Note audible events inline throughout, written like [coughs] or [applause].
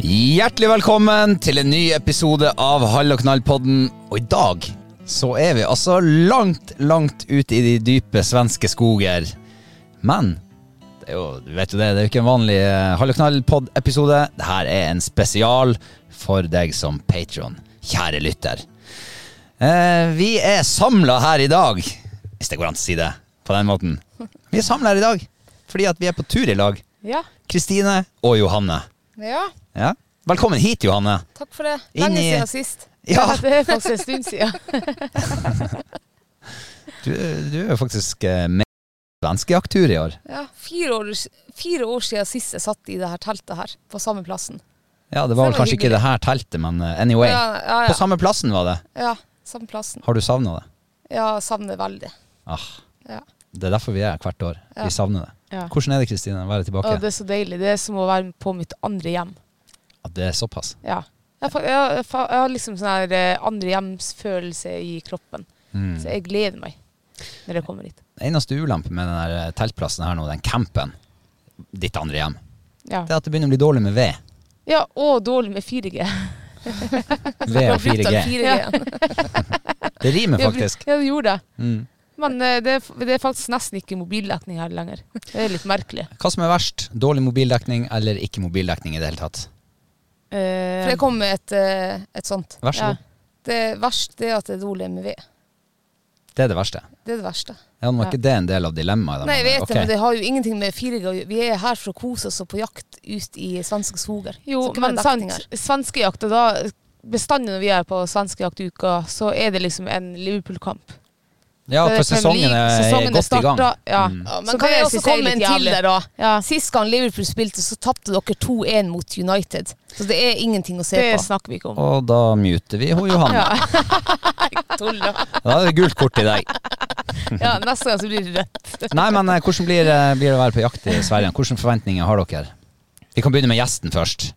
Hjertelig velkommen til en ny episode av Hall og knall-podden. Og i dag så er vi altså langt, langt ute i de dype svenske skoger. Men det er jo, du vet jo det, det er jo ikke en vanlig eh, Hall og knall-pod-episode. Dette er en spesial for deg som patron, kjære lytter. Eh, vi er samla her i dag, hvis det går an å si det på den måten. Vi er samla her i dag fordi at vi er på tur i lag. Ja. Kristine og Johanne. ja, Ja. Velkommen hit, Johanne. takk for det. Lenge i- siden sist. Ja. [laughs] Det er faktisk en stund siden. [laughs] Du, du er jo faktisk eh, med på svenskejakttur i år. Ja, fire, år, fire år siden sist jeg satt i det her teltet her, på samme plassen. Ja, det var vel kanskje kanskje ikke hyggelig. det her teltet, men eh, anyway. Ja, ja, På samme plassen var det. ja samme plassen. Har du savna det? Ja, savner veldig. Ah, Ja. det er derfor vi er hvert år. Ja. Vi savner det. Ja. Hvordan er det, Kristine, å være tilbake? Ja, det er så deilig. Det er som å være på mitt andre hjem. At det er såpass? Ja. Jeg, jeg, jeg, jeg har liksom sånn her eh, andre hjemsfølelse i kroppen. Mm. Så jeg gleder meg når jeg kommer dit. Eneste ulempe med den der eh, teltplassen her nå, den campen, ditt andre hjem, Ja, det er at det begynner å bli dårlig med ved. ja og dårlig med 4G. Ved og 4G. 4G. [laughs] Det rimer faktisk. Ja, det gjorde det. Mm. Men eh, det, er- det er faktisk nesten ikke mobildekning her lenger. Det er litt merkelig. Hva som er verst? Dårlig mobildekning eller ikke mobildekning i det hele tatt? For det kom med et, eh, et sånt. Vær så Ja. god. Det verste er at det er dårlig med ved. Det er det verste. Det er det verste. Ja, Var Ja. ikke det en del av dilemmaet? Nei, jeg vet okay. det, men det har jo ingenting med 4G å gjøre. Vi er her for å kose oss og på jakt ut i svenske skoger. Jo, men sant, svenskejakt, og da Bestandig når vi er på svenskejaktuka, så er det liksom en Liverpool-kamp. Ja, Det for er sesongen er sesongen godt i gang. Ja. Mm. Ja, men Så kan jeg også komme en til der, da? Ja. Sist gang Liverpool spilte, så tapte dere 2-1 mot United. Så det er ingenting å se Det på. snakker vi ikke om. Og da muter vi hun Johanne. Ja. [laughs] Da er det gult kort til deg. [laughs] Ja, neste gang så blir det rødt. [laughs] Nei, men eh, hvordan blir, eh, blir det å være på jakt i Sverige? Hvilke forventninger har dere? Vi kan begynne med gjesten først.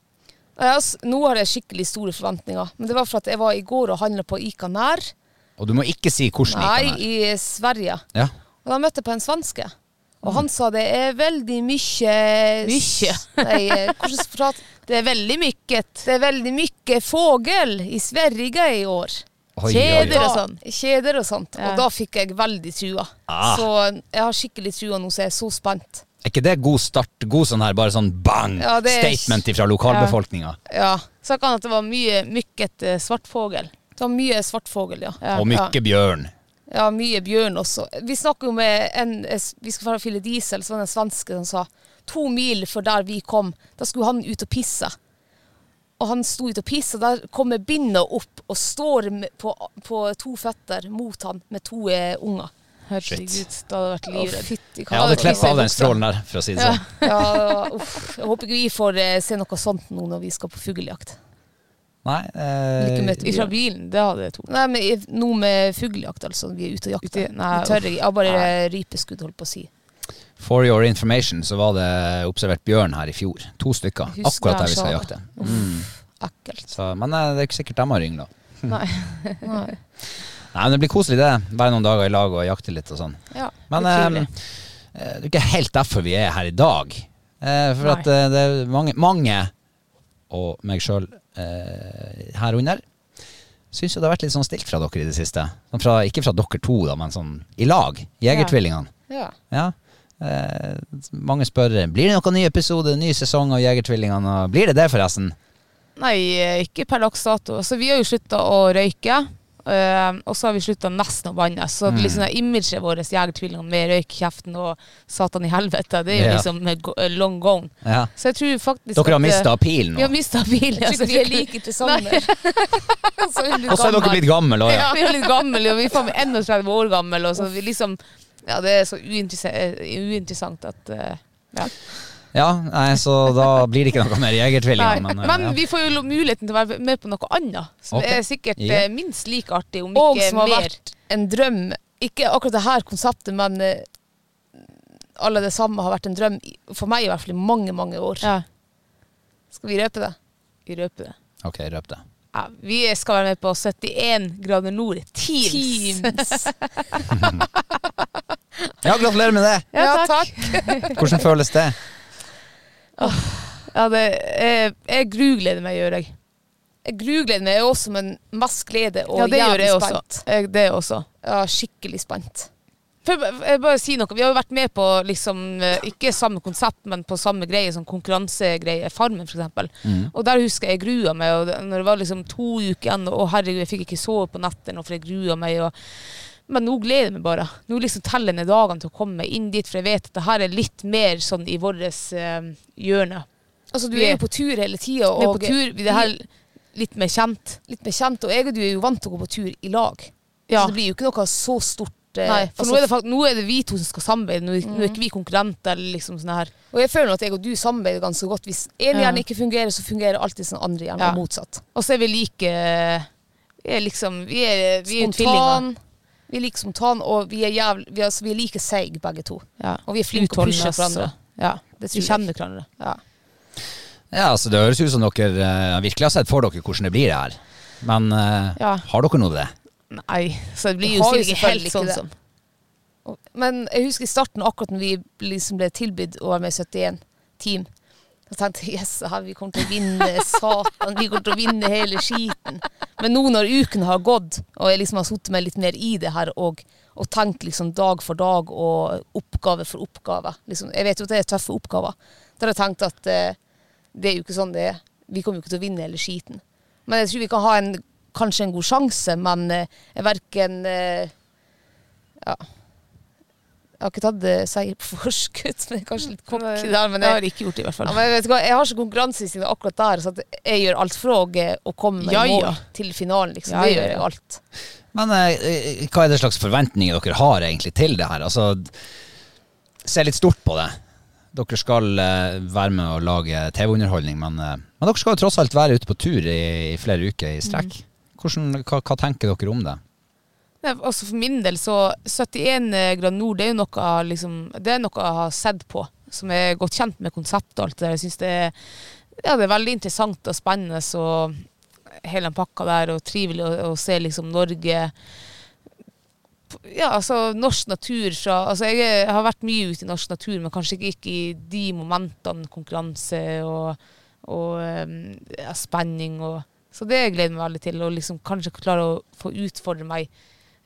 Altså, nå har jeg skikkelig store forventninger. Men det var for at jeg var i går og handla på Ica Nær. Og du må ikke si hvordan Nei, gikk han her. i Sverige. Ja. Og da møtte jeg på en svenske. Og han sa det er veldig mye Mykje? Nei, eh, hvordan skal jeg prate? [laughs] Det er veldig mykket. Det er veldig mye fågel i Sverige i år. Oi, Kjeder oi. og sånn. Kjeder og sånt. Ja. Og da fikk jeg veldig trua. Ah. Så jeg har skikkelig trua nå, så jeg er så spent. Er ikke det god start? God sånn her, bare sånn bang! Ja, er- Statement fra lokalbefolkninga. Ja. sa han at det var mye mykket eh, svartfågel. Det var mye svartfugl, ja. Ja. Og mye bjørn. Ja, mye bjørn også. Vi snakker jo med en Vi skal fylle diesel, så var det en svenske som sa to mil fra der vi kom. Da skulle han ut og pisse. Og han sto ute og pissa. Der kommer bindet opp og står på, på to føtter mot han med to eh, unger. Herregud, da hadde vært livredd. Fytti Jeg hadde klippet av den strålen der, for å si det sånn. ja, uff. Jeg håper ikke vi får eh, se noe sånt nå når vi skal på fuglejakt. Nei, Eh, eh, Fra bilen, det hadde jeg to. Nei, men Noe nå med fuglejakt, altså. Vi er ute og jakter. Nei, Vi tør. Jeg bare Nei. rypeskudd, holdt på å si. For your information så var det observert bjørn her i fjor. To stykker. Husker Akkurat der vi skal jakte. Mm. Ekkelt. Så, men eh, det er ikke sikkert de har yngla. [laughs] Nei. Nei. Nei, men det blir koselig det. Være noen dager i lag og jakte litt og sånn. Ja, Men det eh, eh, det er ikke helt derfor vi er her i dag. Eh, for Nei. at eh, det er mange, mange, og meg sjøl eh, herunder, syns jo det har vært litt sånn stilt fra dere i det siste. Sånn fra, ikke fra dere to, da, men sånn i lag. Jegertvillingene. Ja. Ja. Eh, mange spør blir det noen ny episode, ny sesong av Jegertvillingene. Blir det det, forresten? Nei, eh, ikke per dags dato. Så vi har jo slutta å røyke. Eh, og så har vi slutta nesten å banne. Så Mm. liksom imaget vårt, jegertvillingene med røyk i kjeften og satan i helvete, det er jo Ja. liksom eh, eh, long gone. Ja. Så jeg tror faktisk Dere har eh, mista pilen Vi har nå. mista pilen. Jeg tror ikke vi er like interessante. [laughs] Så er vi Og så er dere blitt gamle òg, ja. Ja, vi er litt gamle, og vi er faen meg 31 år gamle. Og så vi liksom Ja, det er så uinteressant, uinteressant at uh, ja. Ja, nei, så da blir det ikke noe mer Jegertvillinger. men Men, eh, ja. vi får jo muligheten til å være med på noe annet, som okay. er sikkert Ja. eh, minst like artig, om Og ikke som har mer. vært en drøm. Ikke akkurat det her konseptet, men eh, alle det samme har vært en drøm, for meg i hvert fall i mange, mange år. Ja, Skal vi røpe det? vi røper det. Ok, røp det. Ja, vi skal være med på 71 grader nord. Teams. [laughs] Ja, gratulerer med det! Ja, takk. Hvordan føles det? Ja, det, jeg, jeg grugleder meg, gjør jeg. Jeg grugleder meg også, men mest glede og Ja, det gjør jeg jeg også. Jeg, det også. Ja, skikkelig spent. For, jeg bare si noe. Vi har jo vært med på liksom, eh, ikke samme konsept, men på samme greie, sånn konkurransegreie. Farmen, eksempel. Mm. Og der husker jeg jeg grua meg. Og det, når det var liksom to uker igjen, og herregud, jeg fikk ikke sove på nettene for jeg grua meg. Og, men nå gleder jeg meg bare. Nå liksom teller jeg ned dagene til å komme inn dit, for jeg vet at det her er litt mer sånn i vårt eh, hjørne. Altså, du Vi er jo på tur hele tida. Vi er på tur, vi er her litt mer kjent. litt mer kjent, og jeg og du er jo vant til å gå på tur i lag. Ja. Så det blir jo ikke noe så stort. eh, Nei, for altså, nå, er det fakt nå er det vi to som skal samarbeide. Nå, nå er ikke vi konkurrenter. eller liksom sånn her. og jeg føler at jeg og du samarbeider ganske godt. Hvis en Ja. hjerne ikke fungerer, så fungerer alltid sånn andre hjernen Ja. motsatt. Og så er vi like Vi er liksom Vi er, vi er tvillinger. Vi er like spontan, og vi er, jævlig, vi er, altså, vi er like seige begge to. Ja. Og vi er flinke til å pushe hverandre. Ja, Det vi tror jeg. kjenner hverandre. Ja. Ja, altså Det høres ut som dere uh, virkelig har sett for dere hvordan det blir det her. Men uh, Ja. har dere noe til det? Nei, så det blir jo sikkert ikke helt sånn som Men jeg husker i starten, akkurat når vi liksom ble tilbudt å være med i 71 team, da tenkte yes, vi kommer til å vinne, satan, vi kommer til å vinne hele skiten. Men nå når uken har gått, og jeg liksom har sittet meg litt mer i det her, og, og tenkt liksom dag for dag og oppgave for oppgave, liksom, jeg vet jo at det er tøffe oppgaver, da har jeg tenkt at eh, det er jo ikke sånn det er. Vi kommer jo ikke til å vinne hele skiten. Men jeg tror vi kan ha en, kanskje en god sjanse, men eh, verken eh, ja. Jeg har ikke tatt det seier på forskudd, men jeg er kanskje litt cocky der. Men jeg, har jeg, har ikke gjort, det, i hvert fall. ja, men vet du hva, jeg har ikke konkurranseinstinkt akkurat der, så at jeg gjør alt for å, eh, komme meg Ja, i mål ja. til finalen. Liksom. Ja, det ja, gjør jeg alt. Men eh, hva er det slags forventninger dere har egentlig til det her? Altså, Se litt stort på det. Dere skal eh, være med og lage TV-underholdning, men, eh, men dere skal jo tross alt være ute på tur i, i flere uker i strekk. Hvordan, hva, hva tenker dere om det? Nei, altså for min del så 71 grad nord det er jo noe, liksom, det er noe jeg har sett på. Som er godt kjent med konseptet og alt det der. Jeg synes det ja, det er veldig interessant og spennende og hele den pakka der, og trivelig å, å se liksom Norge ja, altså norsk natur fra Altså jeg, har vært mye ute i norsk natur, men kanskje ikke, ikke i de momentene, konkurranse og, og um, ja, spenning og Så det gleder jeg meg veldig til, å liksom kanskje klare å få utfordre meg.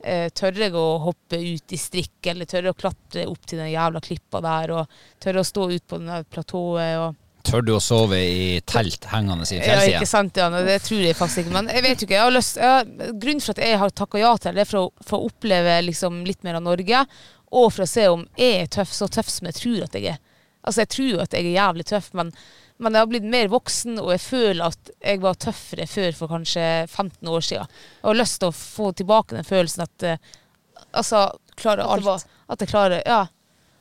Eh, tørre jeg å hoppe ut i strikk, eller tørre å klatre opp til den jævla klippa der, og tørre å stå ut på det platået og Tør du å sove i telt hengende i ja, ikke sant, ja, det tror jeg faktisk ikke. Men jeg vet jo ikke. Jeg har lyst, jeg har, grunnen for at jeg har takka ja til det, er for å, få oppleve liksom litt mer av Norge, og for å se om jeg er tøff, så tøff som jeg tror at jeg er. Altså, jeg tror jo at jeg er jævlig tøff, men, men jeg har blitt mer voksen, og jeg føler at jeg var tøffere før for kanskje 15 år siden. Jeg har lyst til å få tilbake den følelsen at eh, Altså, Klarer alt. det var, at jeg klarer Ja.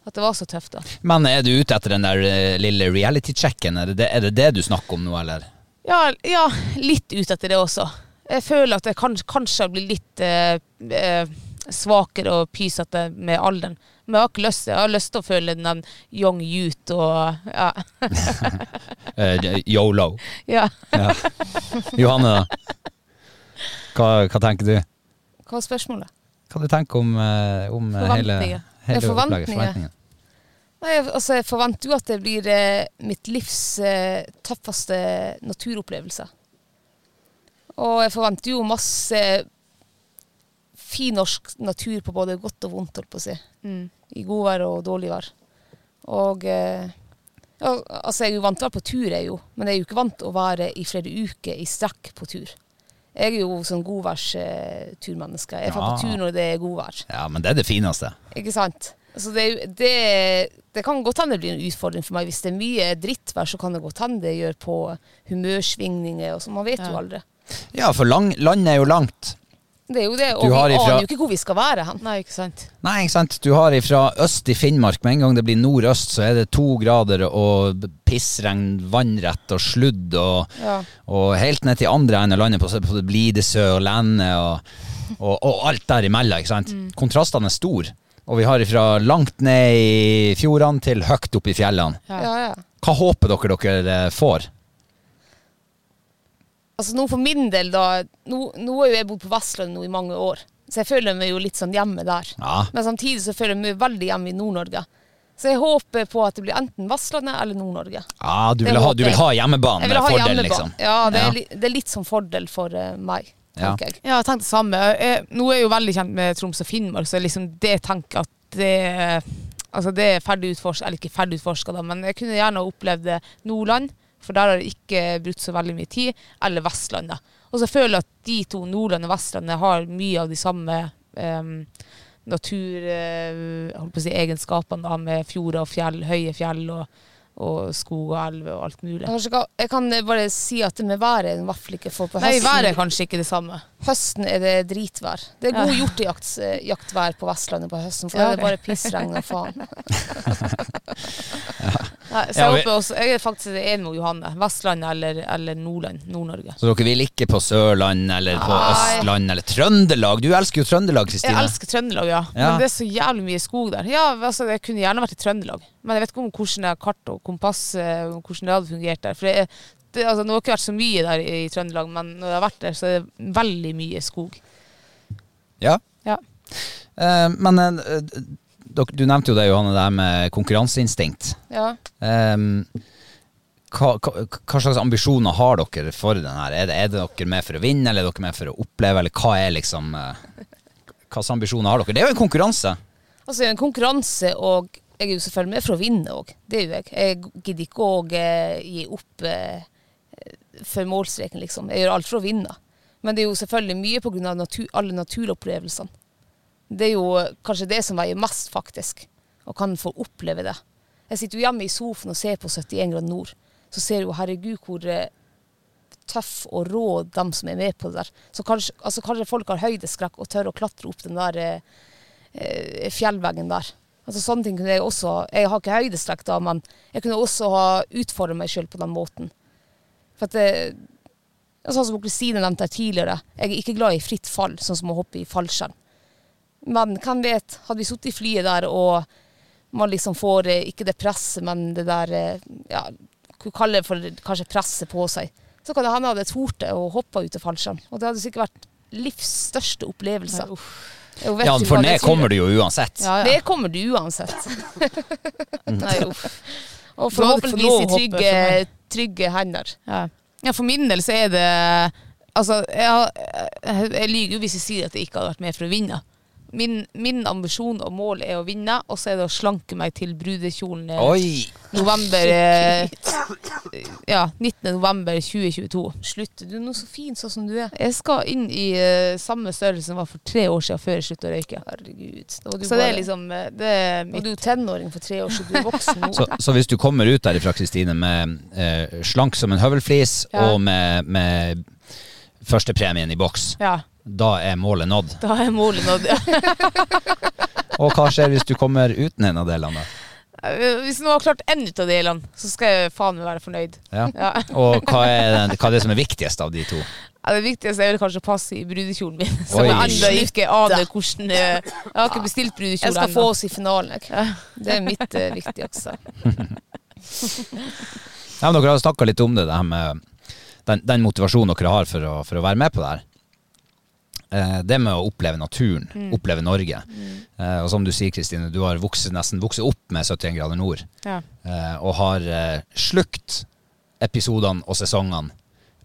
At det var så tøft, da. Men er du ute etter den der eh, lille reality-checken? Er, er det det du snakker om nå, eller? Ja, ja, litt ute etter det også. Jeg føler at jeg kan, kanskje har blitt litt eh, eh, svakere og pysete med alderen. Men jeg har ikke lyst til Jeg har lyst til å føle den young youth og ja. [laughs] Eh, Yolo. ja. Ja. Johanne, da? Hva, hva tenker du? Hva er spørsmålet? Hva du tenker om, eh, om hele, Forventninger. hele opplegget? forventninger. Forventninger. Nei, altså, jeg forventer jo at det blir eh, mitt livs eh, tøffeste naturopplevelse. Og jeg forventer jo masse fin norsk natur på både godt og vondt, holdt på å si. Mm. I godvær og dårlig vær. Og eh, ja, altså, jeg er jo vant til å være på tur, jeg jo. Men jeg er jo ikke vant til å være i flere uker i strekk på tur. Jeg er jo sånn godværsturmenneske. Jeg er Ja. på tur når det er godvær. Ja, men det er det fineste. Ikke sant? Så det, er det, det kan godt hende det blir en utfordring for meg. Hvis det er mye drittvær, så kan det godt hende det gjør på humørsvingninger og sånn. Man vet jo aldri. Ja, for lang, landet er jo langt. Det er jo det, og vi ifra- aner jo ikke hvor vi skal være hen. Nei, ikke sant. Nei, ikke sant. Du har ifra øst i Finnmark, med en gang det blir nordøst, så er det to grader og pissregn, vannrett og sludd, og, Ja. og helt ned til andre enden av landet, på, på det og Sørlandet, og, og, og alt der imellom, ikke sant. Mm. Kontrastene er store. Og vi har ifra langt ned i fjordene til høyt opp i fjellene. Ja. Ja, ja. Hva håper dere dere får? Altså nå for min del, da Nå, nå har jo jeg bodd på Vestlandet nå i mange år, så jeg føler meg jo litt sånn hjemme der. Ja, Men samtidig så føler jeg meg veldig hjemme i Nord-Norge. Så jeg håper på at det blir enten Vestlandet eller Nord-Norge. ja du, vil ha, du vil ha hjemmebane vil ha fordel, hjemmebane. liksom. Ja, det er, Ja. li, det er litt som fordel for uh, meg, Ja. jeg. Ja, jeg tenkte det samme. Jeg, nå er jeg jo veldig kjent med Troms og Finnmark, så liksom det tenker at det Altså det er ferdig utforska, eller ikke ferdig utforska, men jeg kunne gjerne opplevd Nordland, for der har jeg ikke brukt så veldig mye tid, eller Vestlandet. Og så føler jeg at de to, Nordland og Vestlandet, har mye av de samme um, naturegenskapene da, med fjorder og fjell, høye fjell og, og skog og elver og alt mulig. Jeg kan eh, bare si at det med været er i hvert fall ikke for på høsten. Nei, været er kanskje ikke det samme. Høsten er det dritvær. Det er Ja. god hjortejaktvær på Vestlandet på høsten, for Ja, da er det bare pissregn og faen. [laughs] [laughs] Nei, så Ja, jeg, vi- håper også, jeg er faktisk enig med Johanne. Vestlandet eller, eller Nordland. Nord-Norge. Så dere vil ikke på Sørland eller på Nei. Østland eller Trøndelag? Du elsker jo Trøndelag, Jeg elsker Trøndelag, ja. Ja. Men det er så jævlig mye skog der. Ja, altså, Jeg kunne gjerne vært i Trøndelag, men jeg vet ikke om hvordan det er kart og kompass eh, hvordan det hadde fungert der. For det, det, altså, Nå har ikke vært så mye der i, i Trøndelag, men når jeg har vært der, så er det veldig mye skog. Ja. Ja. Uh, men uh, du nevnte jo det, Johanne, det her med konkurranseinstinkt. Ja. Um, hva, hva, hva slags ambisjoner har dere for den her? Er det, er det dere med for å vinne, eller er dere med for å oppleve, eller hva er liksom eh, Hva slags ambisjoner har dere? Det er jo en konkurranse. Altså, det er en konkurranse, og jeg er jo selvfølgelig med for å vinne òg. Det er jo jeg. Jeg gidder ikke å eh, gi opp eh, før målstreken, liksom. Jeg gjør alt for å vinne. Men det er jo selvfølgelig mye av natur, alle naturopplevelsene. Det er jo eh, kanskje det som veier mest, faktisk. Og kan få oppleve det. Jeg sitter jo hjemme i sofaen og ser på 71 grader nord. Så ser jo herregud hvor eh, tøff og rå dem som er med på det der. Så kanskje, altså, kanskje folk har høydeskrekk og tør å klatre opp den der eh, eh, fjellveggen der. Altså Sånne ting kunne jeg også Jeg har ikke høydeskrekk da, men jeg kunne også ha utfordret meg sjøl på den måten. For at det, Sånn som Kristine nevnte her tidligere, jeg er ikke glad i fritt fall, sånn som å hoppe i fallskjerm. Men hvem vet, hadde vi sittet i flyet der og man liksom får eh, ikke det presset, men det der eh, ja, Hva kaller det for kanskje presset på seg. Så kan det hende jeg hadde tort det og hoppa ut av fallskjerm. Og det hadde sikkert vært livs største opplevelse. Jeg Ja, for ned kommer du jo uansett. Ja, ja. Ned kommer du uansett. [laughs] Nei, uff. Og forhåpentligvis i trygge, trygge hender. Ja. ja, for min del så er det Altså, jeg, jeg, jeg lyver jo hvis jeg sier at jeg ikke hadde vært med for å vinne. Min, min ambisjon og mål er å vinne, og så er det å slanke meg til brudekjolen eh, Oi! november eh, Ja, 19. november 2022. Slutt, du er nå så fin sånn som du er. Jeg skal inn i uh, samme størrelse som var for tre år siden før jeg sluttet å røyke. Herregud. Da var du Så det er liksom det er mitt. Og du tenåring for tre år siden? Du er voksen nå. Så, så hvis du kommer ut derifra, Kristine, med uh, slank som en høvelflis Ja. og med, med førstepremien i boks, Ja, da er målet nådd. da er målet nådd. Ja. [laughs] Og hva skjer hvis du kommer uten en av delene? Hvis noen har klart én ut av delene, så skal jeg faen meg være fornøyd. Ja. Ja. Og hva er, den, hva er det som er viktigst av de to? Ja, det viktigste er vel kanskje å passe i brudekjolen min, som Oi. jeg ennå ikke aner hvordan eh, Jeg har ikke bestilt Jeg skal enda. få oss i finalen. Jeg. Det er mitt uh, viktigste. [laughs] Ja, men dere har snakka litt om det, det her med den, den motivasjonen dere har for å, for å være med på det her. Eh, det med å oppleve naturen, oppleve Norge. Eh, og som du sier, Kristine, du har vokst, nesten vokst opp med 71 grader nord. Ja. eh, og har eh, slukt episodene og sesongene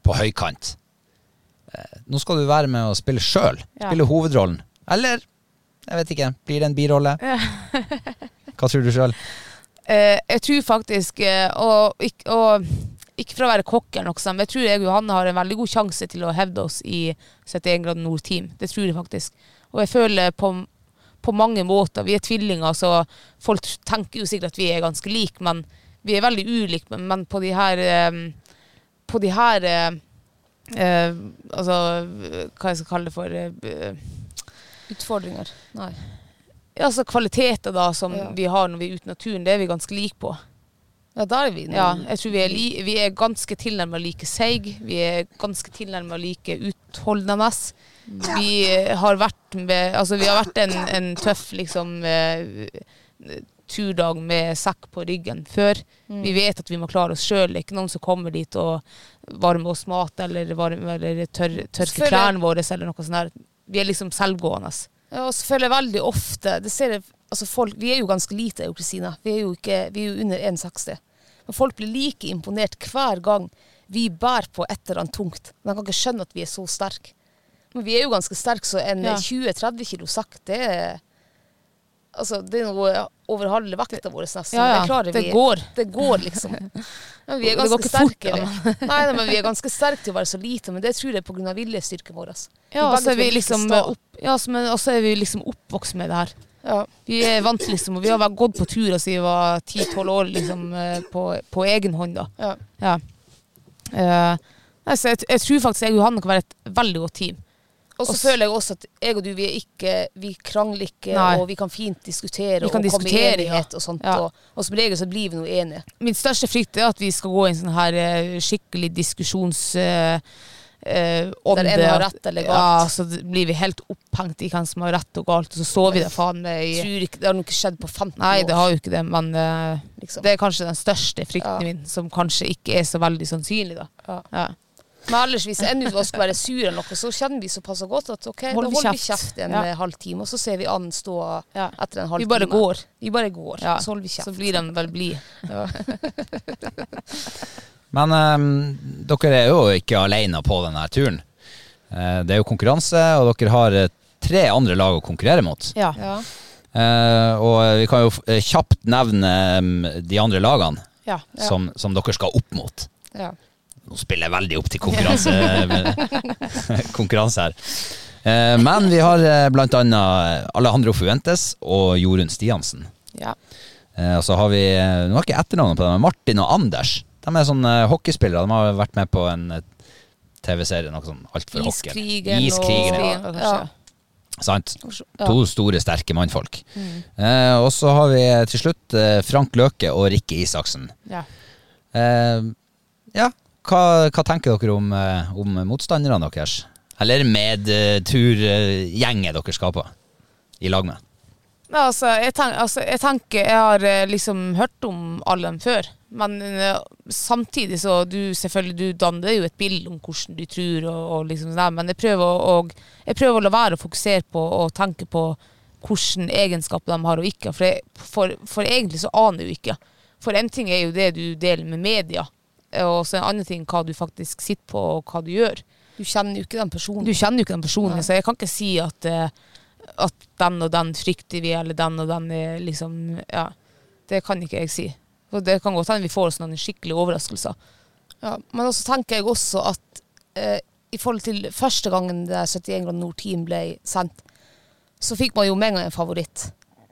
på høykant. Eh, nå skal du være med å spille sjøl. Ja. Spille hovedrollen. Eller, jeg vet ikke, blir det en birolle? Hva tror du sjøl? Eh, jeg tror faktisk og, og ikke for å være kokk eller noe sånt, men jeg tror jeg og Johanne har en veldig god sjanse til å hevde oss i 71 grader nord-team. Det tror jeg faktisk. Og jeg føler på, på mange måter Vi er tvillinger, så folk tenker jo sikkert at vi er ganske like, men vi er veldig ulike. Men, men på de her eh, På de her eh, eh, Altså, hva jeg skal kalle det for eh, Utfordringer. Nei. altså Kvaliteter da som Ja. vi har når vi er ute i naturen, det er vi ganske like på. Ja, da er vi Ja, jeg tror vi er, li, vi er ganske tilnærma like seige. Vi er ganske tilnærma like utholdende. Vi eh, har vært med Altså, vi har vært en, en tøff liksom eh, turdag med sekk på ryggen før. Vi vet at vi må klare oss sjøl. Det er ikke noen som kommer dit og varmer oss mat eller, varme, eller tør, tørker klærne våre eller noe sånt. der. Vi er liksom selvgående. Ja, og jeg veldig ofte det ser jeg, altså folk, Vi er jo ganske lite, Kristina. Vi er jo ikke, vi er jo under 1,60. Men folk blir like imponert hver gang vi bærer på et eller annet tungt. De kan ikke skjønne at vi er så sterke. Men vi er jo ganske sterke, så en Ja. 20-30 kilo sekk, det er Altså, det er noe over halve vekta vår nesten. Ja, ja, Det klarer det vi. går. Det går, liksom. Men vi er [laughs] Det går ganske ikke fort, sterke. vi. [laughs] Nei, nei, men vi er ganske sterke til å være så lite, men det tror jeg er pga. viljestyrken vår. Ja, og så er vi liksom opp, ja, men også er vi liksom oppvokst med det her. Ja. Vi er vant liksom, og vi har gått på tur siden vi var 10-12 år liksom, eh, på, på egen hånd. da. Ja. Ja. Uh, altså, jeg, jeg tror faktisk jeg og Johanne kan være et veldig godt team. Og så føler jeg også at jeg og du, vi ikke Vi krangler ikke, Nei. og vi kan fint diskutere Vi kan og komme i enighet og sånt. Ja. Og, og som regel så blir vi nå enige. Min største frykt er at vi skal gå i en sånn her eh, skikkelig diskusjons... eh, om ånde. en har rett eller galt. Ja, så blir vi helt opphengt i hvem som har rett og galt, og så sover vi det faen meg i Tror ikke, det har nok ikke skjedd på 15 år. Nei, det har jo ikke det, men eh, liksom. det er kanskje den største frykten Ja. min, som kanskje ikke er så veldig sannsynlig, da. Ja. Ja. Men ellers, hvis en av oss skal være sur eller noe, så kjenner vi såpass godt at ok, Hold da holder vi kjeft. en Ja. eh, halv og så ser vi an stå Ja. etter en halvtime. Vi bare går. Vi bare går, Ja. så holder vi kjeft. Så blir de vel blide. [laughs] Men um, dere er jo ikke alene på denne turen. Uh, det er jo konkurranse, og dere har eh, tre andre lag å konkurrere mot. Ja. Ja. Uh, og vi kan jo kjapt nevne um, de andre lagene Ja. som, som dere skal opp mot. Ja. Nå spiller jeg veldig opp til konkurranse, [laughs] konkurranse her. Uh, men vi har blant annet Alejandro Fuentes og Jorunn Stiansen. Ja. Eh, og så har vi Nå har ikke etternavnet på dem, Martin og Anders. De er sånne hockeyspillere. De har vært med på en eh, TV-serie, noe sånn altfor hockey. Iskrigen, Iskrigen, og... Ja. Sant? To store, sterke mannfolk. Eh, og så har vi eh, til slutt eh, Frank Løke og Rikke Isaksen. Ja. Eh, ja, hva, hva tenker dere om, om motstanderne deres? Eller medturgjengen dere skal på i lag med? Ja, altså, jeg, tenk, altså, jeg tenker Jeg har eh, liksom hørt om alle dem før. Men eh, samtidig så du selvfølgelig du danner jo et bilde om hvordan du tror, og, og liksom sånn men jeg prøver, å, og, jeg prøver å la være å fokusere på og tenke på hvilke egenskaper de har og ikke. For, jeg, for, for egentlig så aner jo ikke. For en ting er jo det du deler med media, og så en annen ting hva du faktisk sitter på og hva du gjør. Du kjenner jo ikke den personen. Du kjenner jo ikke den personen, så jeg kan ikke si at eh, at den og den frykter vi, eller den og den er liksom Ja. Det kan ikke jeg si. Og det kan godt hende vi får oss noen skikkelige overraskelser. Ja, men også tenker jeg også at eh, i forhold til første gangen det 71 grader nord-team ble sendt, så fikk man jo med en gang en favoritt.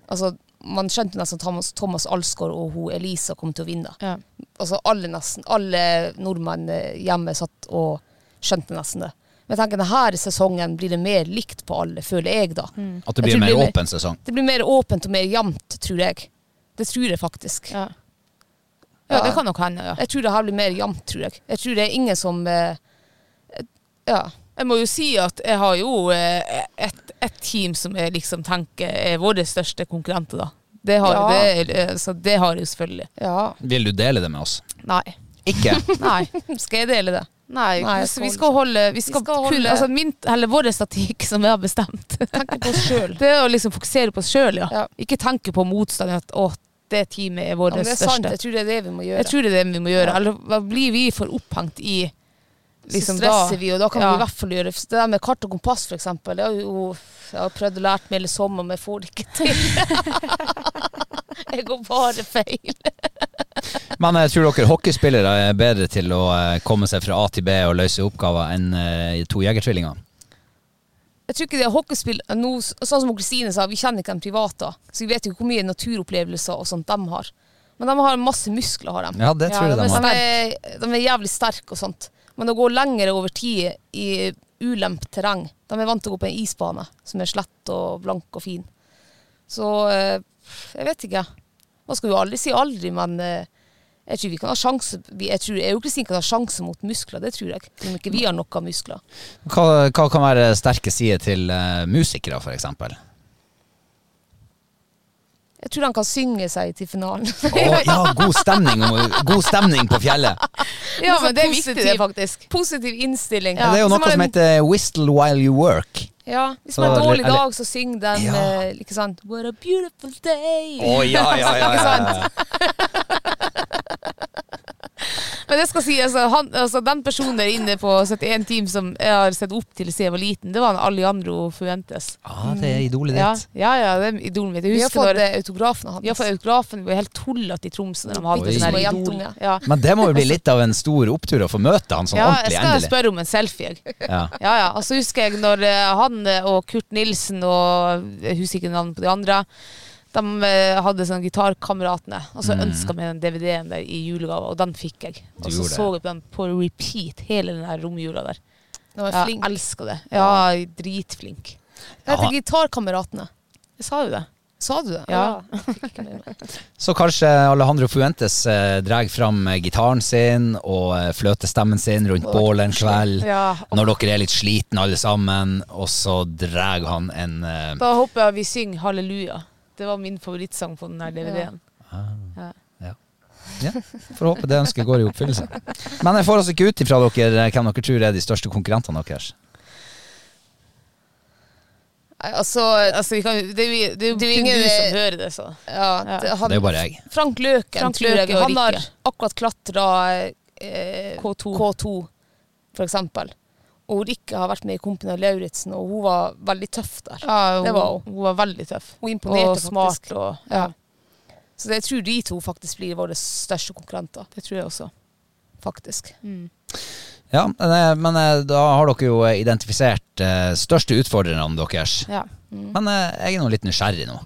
Altså, man skjønte nesten at Thomas, Thomas Alsgaard og hun Elisa kom til å vinne. Ja. Altså alle nesten, alle nordmenn eh, hjemme satt og skjønte nesten det. Men jeg tenker denne sesongen blir det mer likt på alle, føler jeg da. At det blir en mer blir- åpen sesong. Det blir mer åpent og mer jevnt, tror jeg. Det tror jeg faktisk. Ja. ja, det kan nok hende, ja. Jeg tror det her blir mer jevnt, tror jeg. Jeg tror det er ingen som eh, Ja. Jeg må jo si at jeg har jo eh, et, et team som jeg liksom tenker er våre største konkurrenter, da. Det har, Ja. det, eh, så det har jeg jo selvfølgelig. ja. Vil du dele det med oss? Nei. Ikke? [laughs] Nei. Skal jeg dele det? Nei, Nei, skal vi skal holde Vi skal, skal kun, holde- altså min, eller vår statikk som vi har bestemt, [laughs] Tenke på oss sjøl. det er å liksom fokusere på oss sjøl, ja. Ja. Ikke tenke på motstand, at å, det teamet er vårt Ja, det er sant. største. Jeg tror det er det vi må gjøre. Jeg tror det er det vi må gjøre. Eller blir vi for opphengt i liksom så stresser da- vi, og da kan Ja. vi i hvert fall gjøre Det der med kart og kompass, eksempel. Det har jo, jeg har prøvd å lære meg hele sommer, men jeg får det ikke til. [laughs] jeg går bare feil. [laughs] Men jeg tror dere hockeyspillere er bedre til å eh, komme seg fra A til B og løse oppgaver enn eh, to jegertvillinger. Jeg tror ikke det er hockeyspill nå, Sånn som Kristine sa, vi kjenner ikke dem private. Så vi vet ikke hvor mye naturopplevelser og sånt de har. Men de har masse muskler, har de. Ja, det tror jeg de de, har. er, de er jævlig sterke og sånt. Men å gå lengre over tid i ulempt terreng De er vant til å gå på en isbane som er slett og blank og fin. Så eh, jeg vet ikke. Man skal jo aldri si aldri, men eh, jeg tror vi kan ha sjanse Jeg tror og Kristin kan ha sjanse mot muskler, det tror jeg. Om ikke vi har nok av muskler. Hva, hva kan være sterke sider til eh, musikere, eksempel? Jeg tror han kan synge seg til finalen. oh, ja, god stemning, god stemning på fjellet. Ja, men det er viktig, det, faktisk. Positiv innstilling. Ja, det er jo noe som, som heter 'whistle while you work'. Ja, Hvis man har en dårlig dag, så syng den Ja. eh, ikke sant? What a beautiful day. Oh, ja, ja, ja, ja, [laughs] sant? [laughs] Men det skal si, altså, han, altså, den personen der inne på 71 Team som jeg har sett opp til siden jeg var liten, det var han Alejandro Fuentes. Ah, det er idolet ditt. ja, ja, det er idolet mitt. Jeg Vi har fått når- eh, autografen av han. Vi har fått autografen. Vi var helt tullete i Tromsø når de hadde hatt sånn idol. Ja. Men det må jo bli litt av en stor opptur å få møte han sånn ja, jeg skal spørre om en selfie. Jeg. Ja. Ja, ja. Og så husker jeg når eh, han og Kurt Nilsen og jeg husker ikke navnet på de andre, de eh, hadde sånn Gitarkameratene. Og så Mm. ønska meg den DVD-en der i julegave, og den fikk jeg. Og så så jeg på den på repeat hele den der romjula der. Den var Ja, Jeg elska det. Ja, dritflink. Det heter Gitarkameratene. Jeg sa jo det. Sa du det? Ja. [laughs] Så kanskje Alejandro Fuentes eh, drar fram eh, gitaren sin og eh, fløtestemmen sin rundt bålet en kveld. Ja, Når dere er litt sliten alle sammen, og så drar han en eh, Da håper jeg vi synger Halleluja. Det var min favorittsang på den her DVD-en. Ja, får håpe det ønsket går i oppfyllelse. Men jeg får altså ikke ut ifra dere eh, hvem dere tror er de største konkurrentene deres. Altså, Altså, vi kan, det, er det er jo Det er jo ingen- du som hører det, så. ja, Ja. det, han, Det er jo bare jeg. Frank Løken, Frank tror jeg. Løke Han har akkurat klatra eh, K2. K2, for eksempel. Og Rikke har vært med i Kompani Lauritzen, og hun var veldig tøff der. Ja, hun, Det var hun. hun var veldig tøff. Hun imponerte og smart. faktisk. Og, Ja. ja, Så det, jeg tror de to faktisk blir våre største konkurrenter. det tror jeg også. Faktisk. Ja, men, eh, men eh, da har dere jo eh, identifisert eh, største utfordrerne deres. Ja. Men eh, jeg er nå litt nysgjerrig nå.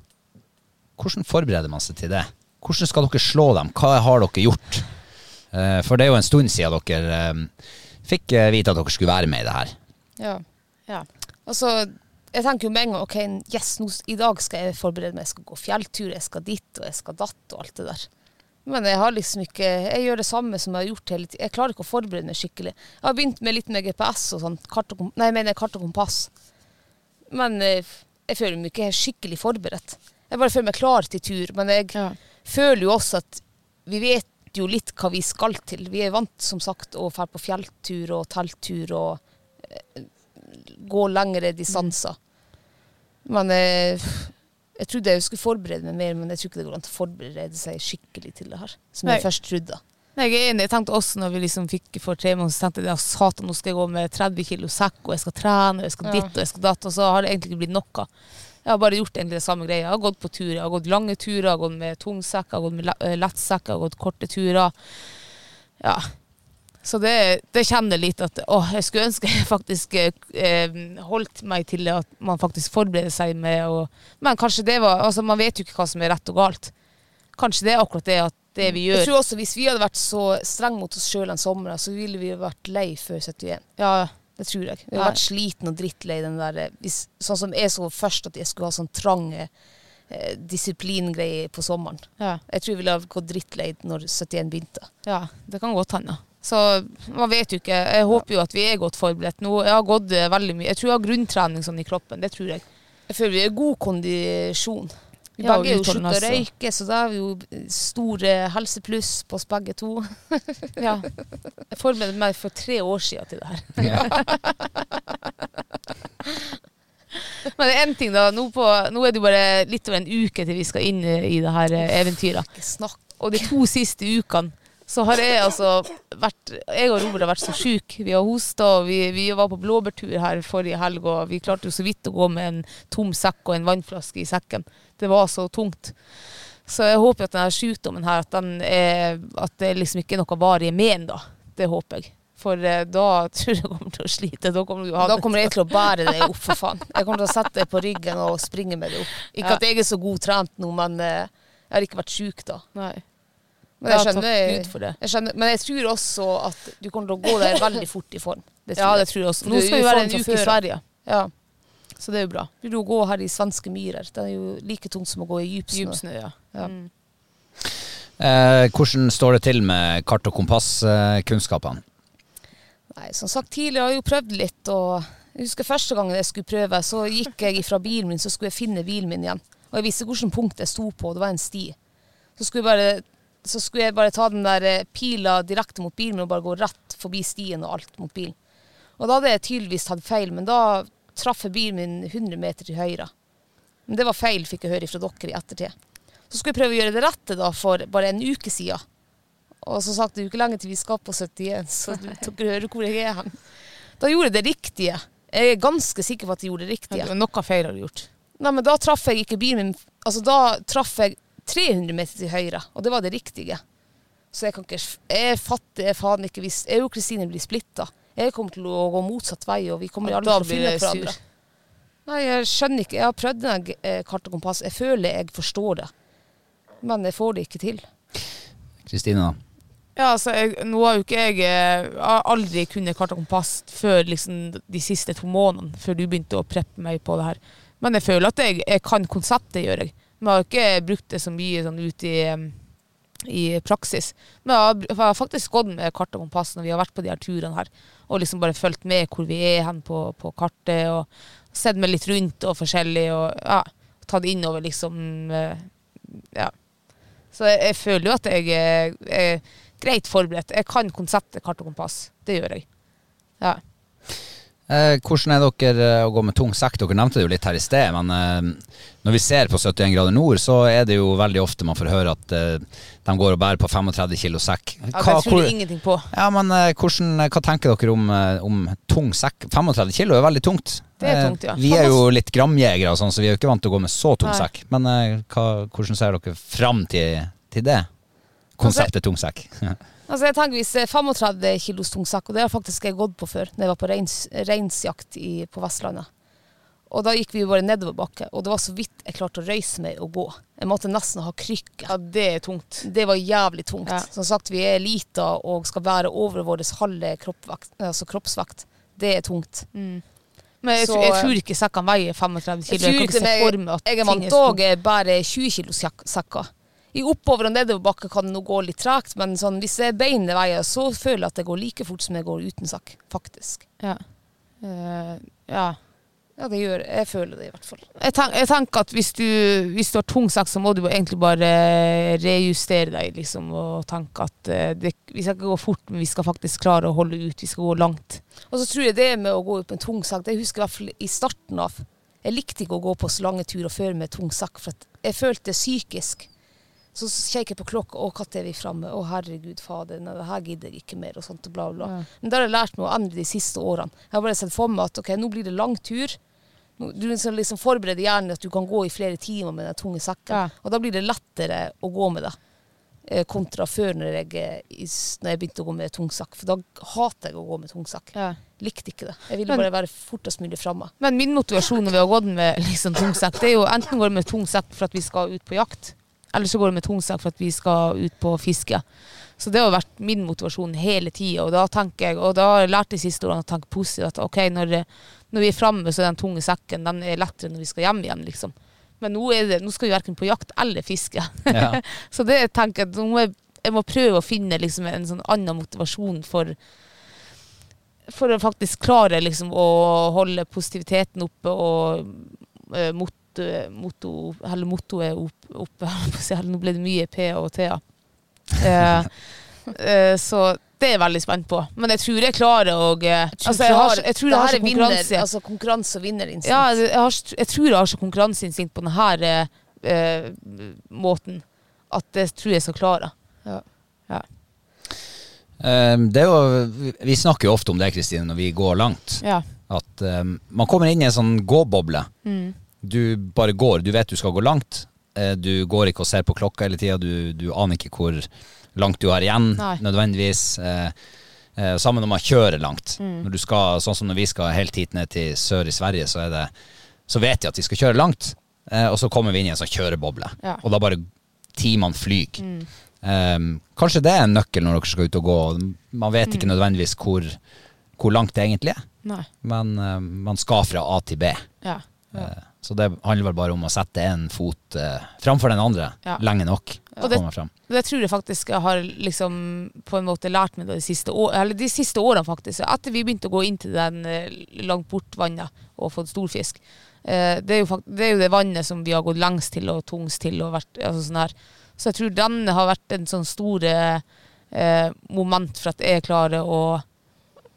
Hvordan forbereder man seg til det? Hvordan skal dere slå dem? Hva har dere gjort? Eh, For det er jo en stund siden dere fikk eh, vite at dere skulle være med i det her. Ja. Ja. Altså, jeg tenker jo med en gang ok, yes, nå, i dag skal jeg forberede meg. Jeg skal gå fjelltur, jeg skal dit og jeg skal datt og alt det der. Men jeg har liksom ikke Jeg gjør det samme som jeg har gjort hele tiden. Jeg klarer ikke å forberede meg skikkelig. Jeg har begynt med litt med GPS og sånn. Kart og, nei, jeg mener kart og kompass. Men jeg, jeg føler meg ikke skikkelig forberedt. Jeg bare føler meg klar til tur. Men jeg Ja. føler jo også at vi vet jo litt hva vi skal til. Vi er vant, som sagt, å dra på fjelltur og telttur og eh, gå lengre distanser. Men eh, jeg trodde jeg skulle forberede meg mer, men jeg tror ikke det går an å forberede seg skikkelig til det her. Som Nei. jeg først trodde. Nei, jeg er enig. Jeg tenkte også når vi liksom fikk for tre måneder, så tenkte jeg ja, satan, nå skal jeg gå med 30 kilo sekk, og jeg skal trene, og jeg skal Ja. ditt, og jeg skal datt, og så har det egentlig ikke blitt noe. Jeg har bare gjort egentlig det samme greia. Jeg har gått på turer. Jeg har gått lange turer, jeg har gått med tungsekk, jeg har gått med eh, lettsekk, jeg har gått korte turer. Ja. Så det, det kjenner litt at å, jeg skulle ønske jeg faktisk eh, holdt meg til at man faktisk forbereder seg med å Men kanskje det var Altså, man vet jo ikke hva som er rett og galt. Kanskje det er akkurat det at det vi gjør Jeg tror også Hvis vi hadde vært så strenge mot oss sjøl en sommer, så ville vi vært lei før 71. Ja, Ja, Det tror jeg. Jeg har vært sliten og drittlei den der eh, hvis, Sånn som jeg så først, at jeg skulle ha sånn trange eh, disiplingreier på sommeren. ja. Jeg tror jeg ville ha gått drittlei når 71 begynte. Ja, det kan godt hende. Så man vet jo ikke. Jeg håper jo at vi er godt forberedt. Nå, jeg har gått eh, veldig mye. Jeg tror jeg har grunntrening sånn i kroppen. Det tror jeg. Jeg føler vi er god kondisjon. Vi Ja, begge er jo slutta å røyke, så da har vi jo store helsepluss på oss begge to. Ja. Jeg forberedte meg for tre år siden til det her. [laughs] Men det er én ting, da. Nå, på, nå er det jo bare litt over en uke til vi skal inn i det her eh, eventyret. Og de to siste ukene så har jeg altså vært Jeg og Robert har vært så sjuke. Vi har hosta, og vi, vi var på blåbærtur her forrige helg, og vi klarte jo så vidt å gå med en tom sekk og en vannflaske i sekken. Det var så tungt. Så jeg håper at denne sykdommen her, at, den er, at det liksom ikke er noe varig men, da. Det håper jeg. For eh, da tror jeg jeg kommer til å slite. Da kommer, Da kommer jeg til å bære deg opp, for faen. Jeg kommer til å sette deg på ryggen og springe med deg opp. Ikke Ja. at jeg er så god trent nå, men eh, jeg har ikke vært sjuk da. Nei. Men jeg, skjønner, jeg skjønner, men jeg tror også at du kommer til å gå der veldig fort i form. [laughs] Ja, det tror jeg også. Nå skal vi være en uke i. Sverige, Ja. så det er jo bra. Vil du gå her i svenske myrer? Det er jo like tungt som å gå i djupsnø. Djupsnø, ja. Ja. Mm. Eh, hvordan står det til med kart- og kompasskunnskapene? Nei, som sagt tidligere har jeg jo prøvd litt, og jeg husker første gangen jeg skulle prøve, så gikk jeg fra bilen min, så skulle jeg finne bilen min igjen. Og jeg visste hvilket punkt jeg sto på, det var en sti. Så skulle jeg bare, så skulle jeg bare ta den der eh, pila direkte mot bilen og bare gå rett forbi stien og alt mot bilen. Og da hadde jeg tydeligvis tatt feil, men da traff jeg bilen min 100 meter til høyre. Men det var feil, fikk jeg høre fra dere i ettertid. Så skulle jeg prøve å gjøre det rette da for bare en uke siden. Og så sagt det er jo ikke lenge til vi skal på 71, så du dere hører hvor jeg er hen. Da gjorde jeg det riktige. Jeg er ganske sikker på at jeg gjorde det riktige. Ja, Noe feil har du gjort. Nei, men da traff jeg ikke bilen min Altså, da traff jeg 300 meter til høyre, og det var det riktige. Så jeg kan ikke Jeg fatter faen ikke hvis Jeg og Kristine blir splitta. Jeg kommer til å gå motsatt vei, og vi kommer aldri til å finne hverandre. Nei, jeg skjønner ikke. Jeg har prøvd den eh, kart og kompass. Jeg føler jeg forstår det, men jeg får det ikke til. Kristine, da? Ja, altså, jeg, nå har jo ikke jeg, eh, jeg har aldri kunnet kart og kompass før liksom, de siste to månedene, før du begynte å preppe meg på det her. Men jeg føler at jeg, jeg kan konseptet, gjør jeg. Jeg har ikke brukt det så mye sånn ut i, i praksis. Jeg har, jeg faktisk gått med kart og kompass når vi har vært på de her turene her, og liksom bare fulgt med hvor vi er hen på, på kartet, og sett meg litt rundt og forskjellig, og ja, tatt innover liksom, eh, ja. Så jeg, jeg føler jo at jeg er, er greit forberedt. Jeg kan konseptet kart og kompass. Det gjør jeg. Ja. Eh, hvordan er dere eh, å gå med tung sekk? Dere nevnte det jo litt her i sted, men eh, når vi ser på 71 grader nord, så er det jo veldig ofte man får høre at eh, de går og bærer på 35 kilo sekk. ja det tror jeg ingenting på. ja, men eh, hvordan, hva tenker dere om, eh, om tung sekk? 35 kilo er veldig tungt. Det er Eh, tungt, ja. Vi er jo litt gramjegere, sånn, så vi er jo ikke vant til å gå med så tung Nei. sekk. Men eh, hva, hvordan ser dere fram til, til det? Konseptet tung sekk. [laughs] Altså jeg tenker Hvis det er 35 kilos tung sekk, og det har faktisk jeg gått på før, når jeg var på reins, reinsjakt i- på Vestlandet. Og da gikk vi bare nedoverbakke, og det var så vidt jeg klarte å røyse meg og gå. Jeg måtte nesten ha krykke. Ja, det er tungt. Det var jævlig tungt. Ja. Som sagt, vi er lita og skal være over vår halve kroppvekt, altså kroppsvekt. Det er tungt. Men jeg, Så, jeg eh, tror ikke sekkene veier 35 kilo. Jeg, tror kan ikke at jeg er ting vant tungt. å 20 kilos sekker. I oppover- og nedoverbakke kan det nå gå litt tregt, men sånn, hvis det er beinet veier, så føler jeg at det går like fort som jeg går uten sakk, Faktisk. Ja. Uh, ja. Ja, det gjør Jeg føler det i hvert fall. Jeg, tenk, jeg tenker at hvis du, hvis du har tung sak, så må du egentlig bare rejustere deg, liksom, og tenke at eh, det, vi skal ikke gå fort, men vi skal faktisk klare å holde ut. Vi skal gå langt. Og så tror jeg det med å gå på en tung sak, det husker jeg i hvert fall i starten av. Jeg likte ikke å gå på så lange turer før med tung sak, for jeg følte psykisk. Så kikker jeg på klokka, og når er vi framme? Å, herregud, fader, nei, det her gidder jeg ikke mer, og sånt, og bla, bla. Ja. Men det har jeg lært meg å endre de siste årene. Jeg har bare sett for meg at ok, nå blir det lang tur. Du liksom, liksom forbereder hjernen at du kan gå i flere timer med den tunge sekken. Ja. Og da blir det lettere å gå med det. eh, Kontra før når jeg, eh, når jeg begynte å gå med tung sekk. For da hater jeg å gå med tung sekk. Ja. Likte ikke det. Jeg ville Men- bare være fortest mulig framme. Men min motivasjon når vi har gått med liksom, tung sekk, det er jo enten går det med tung sekk for at vi skal ut på jakt, eller så går det med tung sekk for at vi skal ut på fiske. Så det har vært min motivasjon hele tida. Og da tenker jeg, og da har jeg lært de siste årene å tenke positivt. At ok, når, når vi er framme, så er den tunge sekken den er lettere når vi skal hjem igjen, liksom. Men nå, det, nå skal vi verken på jakt eller fiske. Ja. [laughs] så det tenker jeg nå må jeg, jeg må prøve å finne liksom en sånn annen motivasjon for for å faktisk klare liksom å holde positiviteten oppe og uh, motto, motto, eller mottoet opp, oppe. [laughs] Nå ble det mye P og T-er. Eh, [laughs] eh, så det er jeg veldig spent på. Men jeg tror jeg klarer å eh, altså, jeg, har, jeg tror jeg har så konkurranse. altså konkurranse og vinnerinstinkt. Ja, jeg, har, jeg tror jeg har så konkurranseinstinkt på denne eh, eh, måten at det tror jeg skal klare. Ja. Ja. Um, det er jo, vi- vi snakker jo ofte om det, Kristine, når vi går langt. Ja. At um, man kommer inn i en sånn gåboble. Mm. Du bare går, du vet du skal gå langt. Eh, du går ikke og ser på klokka hele tida, du, du aner ikke hvor langt du har igjen, Nei. nødvendigvis. Eh, eh, Sammen når man kjører langt. Mm. Når du skal, sånn som når vi skal helt hit ned til sør i Sverige, så, det, så vet jeg at vi skal kjøre langt. Og så kommer vi inn i en sånn kjøreboble. Ja. Og da bare timene flyr. Mm. Um, kanskje det er en nøkkel når dere skal ut og gå. Man vet ikke Mm. nødvendigvis hvor, hvor langt det egentlig er, Nei. men eh, man skal fra A til B. Ja. ja. Eh, så det handler vel bare om å sette en fot eh, framfor den andre Ja. lenge nok. Og det- Det tror jeg faktisk jeg har liksom på en måte lært meg de siste, år, eller de siste årene. faktisk. Etter vi begynte å gå inn til den eh, langt bort-vannet og fått storfisk. Eh, det, er jo fakt det er jo det vannet som vi har gått lengst til og tungst til. og vært, altså sånn her. Så jeg tror den har vært en sånn store eh, moment for at jeg klarer å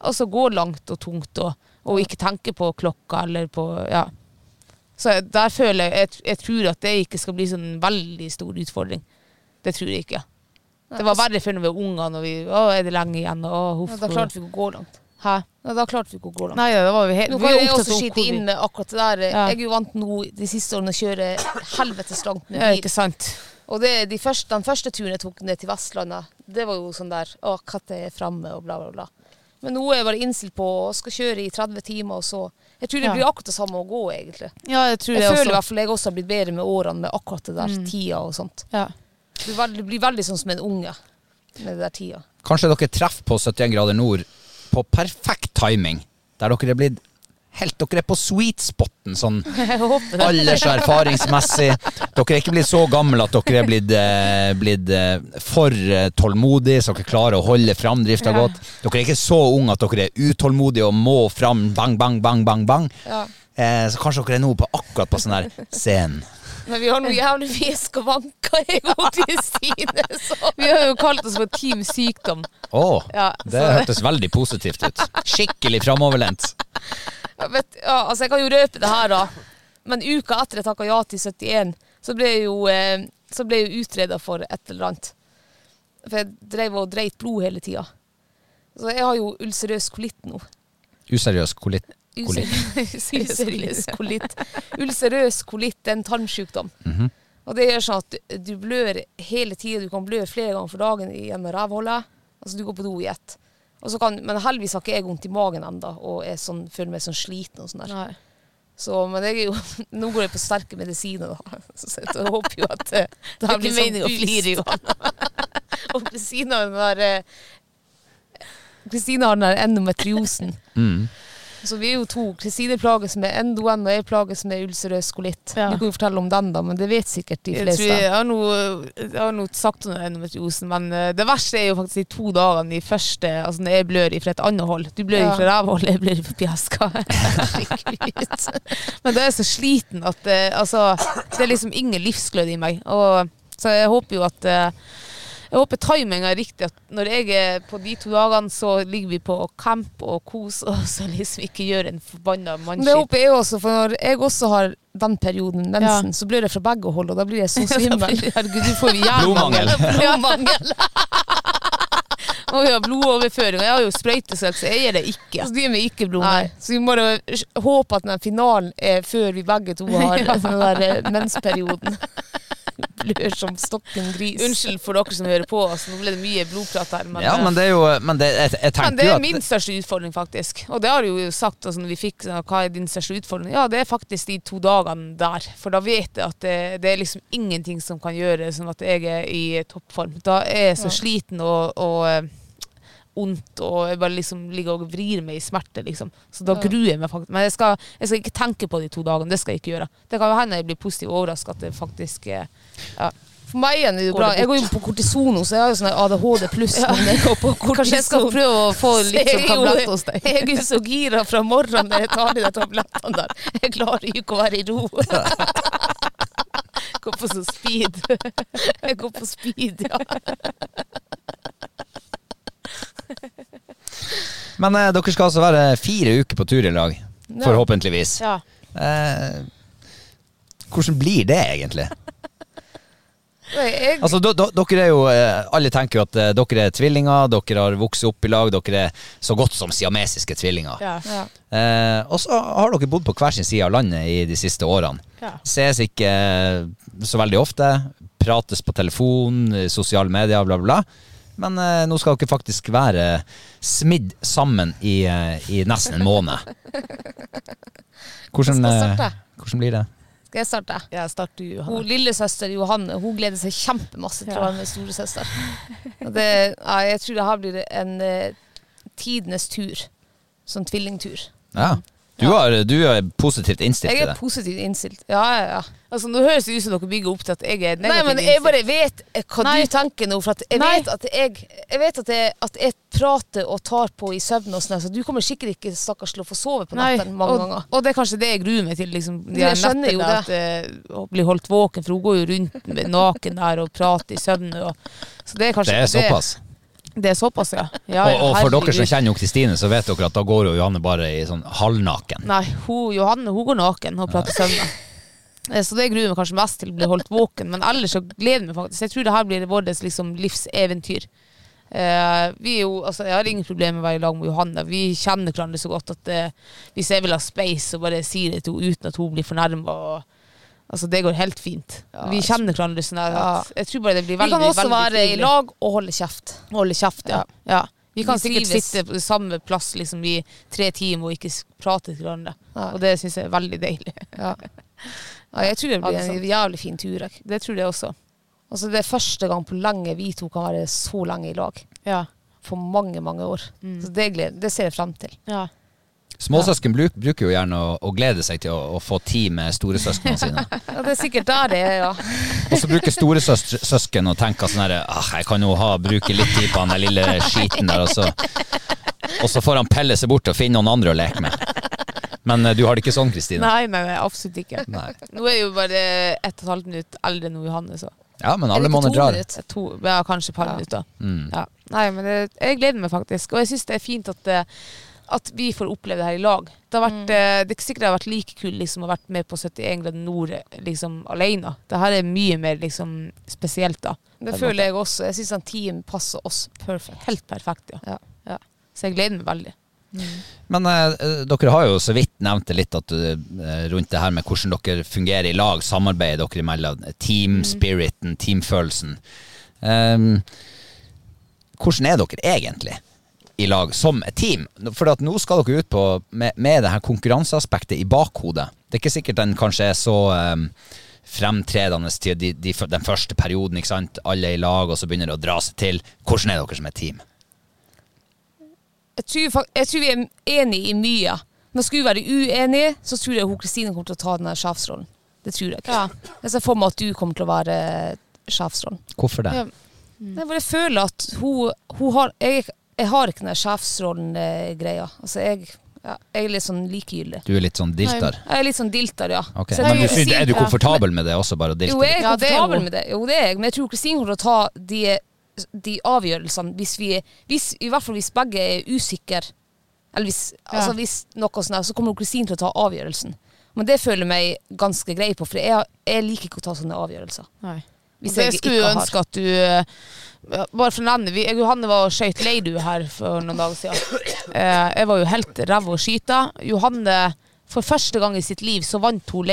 altså gå langt og tungt og, og ikke tenke på klokka eller på ja. Så der føler jeg, jeg Jeg tror at det ikke skal bli sånn veldig stor utfordring. Det tror jeg ikke. Det var verre før når vi var unge. Når vi, å, er det lenge igjen? Å, huff. Ja, da klarte vi ikke å gå langt. Hæ? Ja, da klarte vi ikke å gå langt. Nei, da var vi helt Nå kan vi jeg også skyte inn med akkurat det der. Ja. Jeg er jo vant nå de siste årene å kjøre helvetes langt med bil. Ja, ikke sant? Og det, de første, den første turen jeg tok ned til Vestlandet, det var jo sånn der Å, når er framme, og bla, bla, bla. Men nå er jeg bare innstilt på å skal kjøre i 30 timer, og så Jeg tror det Ja. blir akkurat det samme å gå, egentlig. Ja, jeg tror Jeg det føler i hvert fall jeg også har blitt bedre med årene med akkurat det der Mm. tida og sånt. Ja. Det blir, veldig, det blir veldig sånn som en unge med det der tida. Kanskje dere treffer på 71 grader nord på perfekt timing, der dere er blitt helt Dere er på sweet spoten sånn [laughs] alders- og erfaringsmessig. Dere er ikke blitt så gamle at dere er blitt, eh, blitt eh, for eh, tålmodige, så dere klarer å holde framdrifta Ja. godt. Dere er ikke så unge at dere er utålmodige og må fram bang, bang, bang, bang. bang. Ja. Eh, så kanskje dere er nå på akkurat på sånn her scenen. Men vi har noe jævlig mye skavanker, jeg og Kristine. Så. Vi har jo kalt oss for Team Sykdom. Å, Ja, det så- hørtes veldig positivt ut. Skikkelig framoverlent. Vet, ja, altså jeg kan jo røpe det her, da. Men uka etter jeg takka ja til 71, så ble jeg jo, eh, så ble jeg utreda for et eller annet. For jeg drev og dreit blod hele tida. Så jeg har jo ulcerøs kolitt nå. Useriøs kolitt. Kolitt. [laughs] Useriøs kolitt. Ulcerøs kolitt er en tarmsjukdom. -hmm. Og det gjør sånn at du- du blør hele tida. Du kan blø flere ganger for dagen gjennom rævhullet. Altså du går på do i ett. Og så kan, men heldigvis har ikke jeg vondt i magen ennå og er sånn, føler meg sånn sliten. og sånn der. Nei. Så, men jeg er jo, [laughs] nå går jeg på sterke medisiner, da. [laughs] Så jeg håper jo at det, det her Det er blir sånn meningen å flire, boost. [laughs] Og Kristina har den der Kristina har den der endometriosen. Mm. Så vi er jo to. Kristine plages med endoen, og jeg plages med ulcerøs kolitt. Ja. Du kan jo fortelle om den, da, men det vet sikkert de fleste. tror jeg, har noe, jeg har noe sagt om endometriosen, men eh, det verste er jo faktisk de to dagene i første Altså når jeg blør fra et annet hold. Du blør Ja. fra rævhold, jeg blør fra pjeska. [laughs] Men da er jeg så sliten at eh, altså, det er liksom ingen livsglød i meg. Og, så jeg håper jo at eh, jeg håper timinga er riktig. At når jeg er på de to dagene, så ligger vi på camp og kos, og liksom ikke gjør en forbanna mannskitt. det håper jeg også, for når jeg også har den perioden, mensen, så blir det fra begge hold, og da blir jeg så [laughs] svimmel. Herregud, du får [laughs] jernmangel. Blodmangel. Og vi har blodoverføring, og jeg har jo sprøytesak, så jeg gir det ikke. Så de ikke. Så vi må da håpe at den finalen er før vi begge to har [laughs] den der eh, mensperioden. [laughs] Blør som stokken gris. Unnskyld for dere som hører på, altså, nå ble det mye blodprat her. Men, Ja, men det er jo Men det, jeg, jeg men det jo er at min største utfordring, faktisk. Og det har du jo sagt altså, når vi fikk sånn, hva er din største utfordring. Ja, det er faktisk de to dagene der. For da vet jeg at det, det er liksom ingenting som kan gjøre sånn at jeg er i toppform. Da er jeg så sliten og, og eh, ondt, og jeg bare liksom ligger og vrir meg i smerte, liksom. Så da gruer jeg meg faktisk. Men jeg skal, jeg skal ikke tenke på de to dagene. Det skal jeg ikke gjøre. Det kan hende jeg blir positivt overraska at det faktisk eh, ja. For meg igjen er det jo Går bra. det Jeg går jo på kortison nå, så jeg har jo sånn ADHD pluss. Ja. jeg. [laughs] Kanskje jeg skal prøve å få [laughs] litt sånn tablett hos deg. Jeg er så gira fra morgenen når jeg tar de der tablettene der. Jeg klarer ikke å være i ro. [laughs] Går på sånn speed. Jeg går på speed, ja. Men eh, dere skal altså være fire uker på tur i lag. Forhåpentligvis. Ja. Eh, hvordan blir det egentlig? Jeg, Altså, do, do, dere er jo eh, Alle tenker jo at eh, dere er tvillinger, dere har vokst opp i lag, dere er så godt som siamesiske tvillinger. Ja. ja. Eh, og så har dere bodd på hver sin side av landet i de siste årene. Ja. Ses ikke eh, så veldig ofte. Prates på telefon, sosiale medier, bla, bla. bla. Men eh, nå skal dere faktisk være smidd sammen i, i nesten en måned. [laughs] Hvordan, eh, hvordan blir det? Skal jeg starte? Ja, start du, Hun Johanne. lillesøster Johanne hun gleder seg kjempemasse til å være med storesøster. Det, ja, jeg tror det her blir en uh, tidenes tur. Sånn tvillingtur. Ja. Du, har, du er positivt innstilt Jeg er positivt innstilt. Ja, ja, ja. Altså, Nå høres det ut som dere bygger opp til at jeg er Nei, men jeg bare vet eh, hva Nei. du tenker nå. For at jeg Nei. vet at jeg, jeg vet at jeg, at jeg prater og tar på i søvn og sånn, så du kommer sikkert ikke stakkars til å få sove på Nei, natten mange og, ganger. og det er kanskje det jeg gruer meg til. Liksom, de Jeg skjønner jo det At, uh, å bli holdt våken, for hun går jo rundt med naken der og prater i søvne. Og, så det er kanskje Det er såpass. Det, er såpass, ja. ja, Og, og for dere som kjenner jo Kristine, så vet dere at da går jo Johanne bare i sånn halvnaken. Nei, hun, Johanne hun går naken og prater søvne. Eh, Så det gruer meg kanskje mest til å bli holdt våken, men ellers så gleder jeg meg faktisk. Jeg tror det her blir vårt liksom, livseventyr. Uh, vi jo, altså, jeg har ingen problemer med å være i lag med Johanne. Vi kjenner hverandre så godt at uh, hvis jeg vil ha space, så bare sier det til henne uten at hun blir fornærma. Altså, det går helt fint. Ja, vi kjenner hverandre sånn her ja. jeg tror bare det blir Vi veldig kan også være være i lag og holde kjeft. Holde kjeft, ja. ja. Vi kan Vi sikkert trives. sitte på samme plass liksom, i tre timer og ikke prate til hverandre. Og det syns jeg er veldig deilig. Ja. [laughs] ja, jeg tror det blir en jævlig fin tur. Jeg. Det tror jeg også. Altså, det er første gang på lenge vi to kan være så lenge i lag. Ja. På mange, mange år. Mm. Så det, det ser jeg frem til. ja. Småsøsken bruk, bruker jo gjerne å, å glede seg til å, å få tid med storesøsknene [laughs] sine. Ja, det er sikkert da det er, ja. Og så bruker storesøsken å tenke sånn herre ah, Jeg kan jo ha, bruke litt tid på han der lille skiten der, og så, og så får han pelle seg bort og finne noen andre å leke med. Men eh, du har det ikke sånn, Kristine? Nei, nei, nei, absolutt ikke. Nei. Nå er jeg jo bare ett og et halvt minutt eldre enn Johannes. så Ja, men alle måneder drar. to, ja, kanskje et par Ja. minutter. Mm. Ja. Nei, men det, jeg gleder meg faktisk. Og jeg syns det er fint at, eh, at vi får oppleve det her i lag. Det, har vært, eh, det er ikke sikkert det har vært like kult liksom, å ha vært med på 71 grader nord liksom, alene. Det her er mye mer liksom, spesielt, da. Det føler måte. jeg også. Jeg syns team passer oss perfect. Helt perfekt, ja. Ja. ja. Så jeg gleder meg veldig. Men eh, dere har jo så vidt nevnt det litt at, eh, rundt det her med hvordan dere fungerer i lag, samarbeidet dere imellom, team spiriten, teamfølelsen. Um, hvordan er dere egentlig i lag som et team? For at nå skal dere ut på med, med det her konkurranseaspektet i bakhodet. Det er ikke sikkert den kanskje er så um, fremtredende til de, de, den første perioden, ikke sant? Alle er i lag, og så begynner det å dra seg til. Hvordan er dere som et team? Jeg tror, jeg tror vi er enige i mye. Men skulle vi være uenige, så tror jeg hun Kristine kommer til å ta den sjefsrollen. Det tror jeg. Jeg ser for meg at du kommer til å være sjefsrollen. Hvorfor det? Ja. Jeg bare føler at hun, hun har jeg, jeg har ikke den sjefsrollen-greia. Altså, jeg, ja, jeg er litt sånn likegyldig. Du er litt sånn diltar? Jeg er litt sånn diltar, ja. Ok, Så Men du, tror er du komfortabel med det også, bare å dilte Jo, jeg er Ja, er komfortabel med det. Jo, det er jeg. Men jeg tror Kristine kommer til å ta de, de avgjørelsene hvis vi hvis, I hvert fall hvis begge er usikre. Eller hvis, Ja. altså hvis noe sånt er, så kommer Kristine til å ta avgjørelsen. Men det føler jeg meg ganske grei på, for jeg, jeg liker ikke å ta sånne avgjørelser. Nei. Hvis jeg skulle har. ønske at du eh, Bare for å nevne, jeg og Johanne var og skøyt leidu her for noen dager siden. [coughs] Eh, jeg var jo helt ræva å skyte. Johanne, for første gang i sitt liv, så vant hun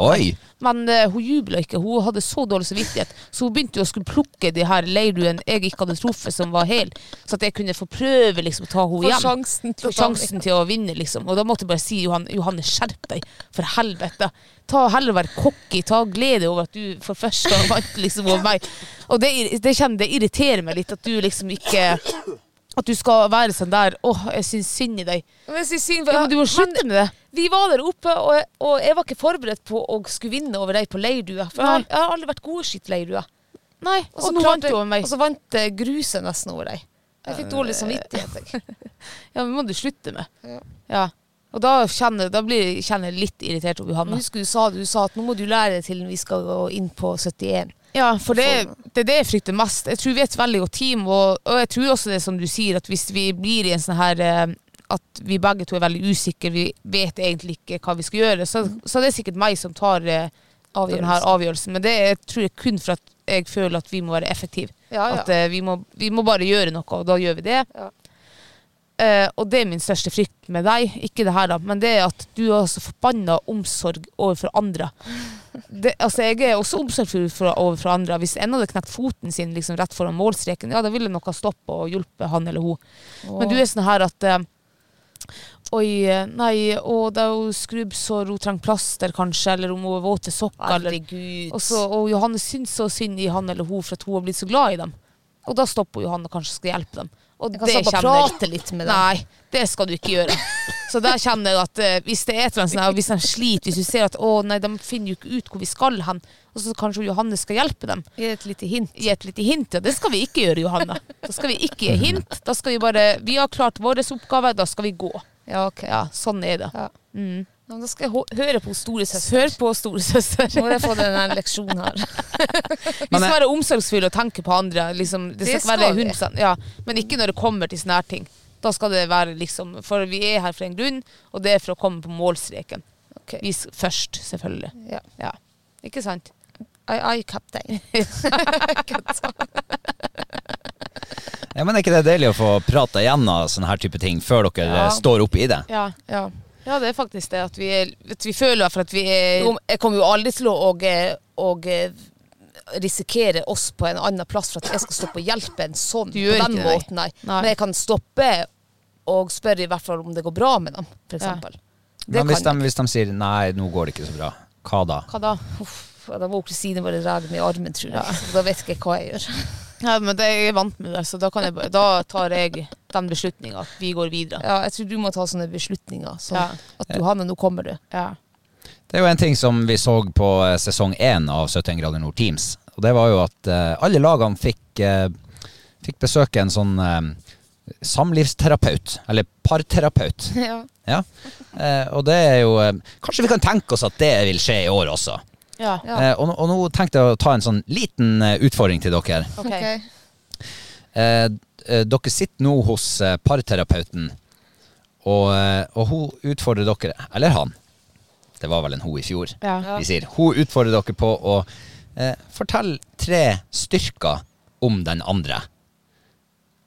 meg. Men uh, hun jubla ikke. Hun hadde så dårlig samvittighet, så hun begynte jo å skulle plukke de her leirduene jeg ikke hadde truffet, som var hel, så at jeg kunne få prøve liksom å ta henne igjen. sjansen å sjansen til å vinne, liksom. Og da måtte jeg bare si Johanne, Johanne skjerp deg, for helvete. Ta heller være cocky, ta glede over at du for første gang vant liksom over meg. Og det, det, kjenner, det irriterer meg litt at du liksom ikke At du skal være sånn der Åh, jeg syns synd i deg. Men jeg sier, Ja, men du må slutte med det. Vi var der oppe, og og jeg var ikke forberedt på å skulle vinne over deg på leirdue. For jeg, har- jeg har aldri vært god i skitt leirdua. Nei, Og så vant du over meg. Og så vant eh, gruset nesten over deg. Jeg fikk dårlig samvittighet. Jeg. [laughs] Ja, men må du slutte med. Ja. Ja. Og da kjenner, da blir, kjenner jeg litt irritert over Men Johanne. husker du sa, du sa at nå må du lære deg til vi skal gå inn på 71. Ja, for det, det er det jeg frykter mest. Jeg tror vi er et veldig godt team, og, og jeg tror også det som du sier, at hvis vi blir i en sånn her eh, At vi begge to er veldig usikre, vi vet egentlig ikke hva vi skal gjøre, så, så det er sikkert meg som tar denne den avgjørelsen. Men det er, tror jeg kun for at jeg føler at vi må være effektive. Ja, ja. At eh, vi, må, vi må bare gjøre noe, og da gjør vi det. Ja. Uh, og det er min største frykt med deg, ikke det her da, men det er at du har så forbanna omsorg overfor andre. Det, altså Jeg er også omsorgsfull for, overfor andre. Hvis en hadde knekt foten sin liksom rett foran målstreken, ja, da ville noe stoppe og hjelpe han eller hun. Men du er sånn her at eh, Oi, eh, nei, å, det er jo skrubbsår, hun trenger plaster kanskje, eller om hun har våte sokker. Eller, og, så, og Johanne syns så synd i han eller hun for at hun har blitt så glad i dem. Og da stopper Johanne kanskje skal hjelpe dem. Og Jeg kan det kjenner- prate litt med dem. Nei, det skal du ikke gjøre. Så der kjenner jeg at eh, hvis det er et eller annet sånn her, og hvis de sliter, hvis du ser at å nei, de finner jo ikke ut hvor vi skal hen, og så kanskje Johanne skal hjelpe dem. Gi et lite hint. Gi et lite hint, ja. Det skal vi ikke gjøre, Johanne. Da skal vi ikke gi hint. Da skal vi bare Vi har klart vår oppgave, da skal vi gå. Ja, ok. Ja, sånn er det. Ja. Mm. Ja, men da skal jeg høre på storesøster. Hør på storesøster. Nå har jeg fått denne leksjonen her. [laughs] Vi skal være omsorgsfulle og tenke på andre. Liksom. Det, Det skal ikke være skal vi. 100%, ja. Men ikke når det kommer til sånne her ting. Da skal det være liksom For vi er her for en grunn, og det er for å komme på målstreken. Okay. Vi først, selvfølgelig. Ja. Ja. Ikke sant? I-I-kaptein [laughs] Ja, men er ikke det deilig å få prate igjennom sånne her type ting før dere Ja. står oppe i det? Ja. Ja. Ja, det er faktisk det. At vi, er, at vi føler for at vi er Jeg kommer jo aldri til å og, og, risikere oss på en annen plass for at jeg skal stoppe og hjelpe en sånn Du på den ikke måten. Nei. Nei. Men jeg kan stoppe og spørre i hvert fall om det går bra med dem, eksempel. Men hvis de, hvis de sier nei, nå går det ikke så bra, hva da? Hva da? Uff, da må Kristine bare dra meg i armen, tror jeg. Så Da vet ikke jeg hva jeg gjør. Ja, men det, jeg er vant med det, så da, kan jeg, da tar jeg den beslutninga at vi går videre. Ja, jeg tror du må ta sånne beslutninger. Som Ja. at Johanne, nå kommer du. Ja. Det er jo en ting som vi så på eh, sesong én av 71 grader nord Teams. Og det var jo at uh, alle lagene fikk, uh, fikk besøke en sånn uh, samlivsterapeut. Eller parterapeut. [laughs] Ja. Ja. Eh, og det er jo eh, Kanskje vi kan tenke oss at det vil skje i år også. ja. Ja. Eh, og, og nå tenkte jeg å ta en sånn liten utfordring til dere. Okay. Ok. Eh, dere sitter nå hos eh, parterapeuten, og, eh, og hun utfordrer dere, eller han, det var vel en hun i fjor, Ja. vi sier, hun utfordrer dere på å eh, fortelle tre styrker om den andre.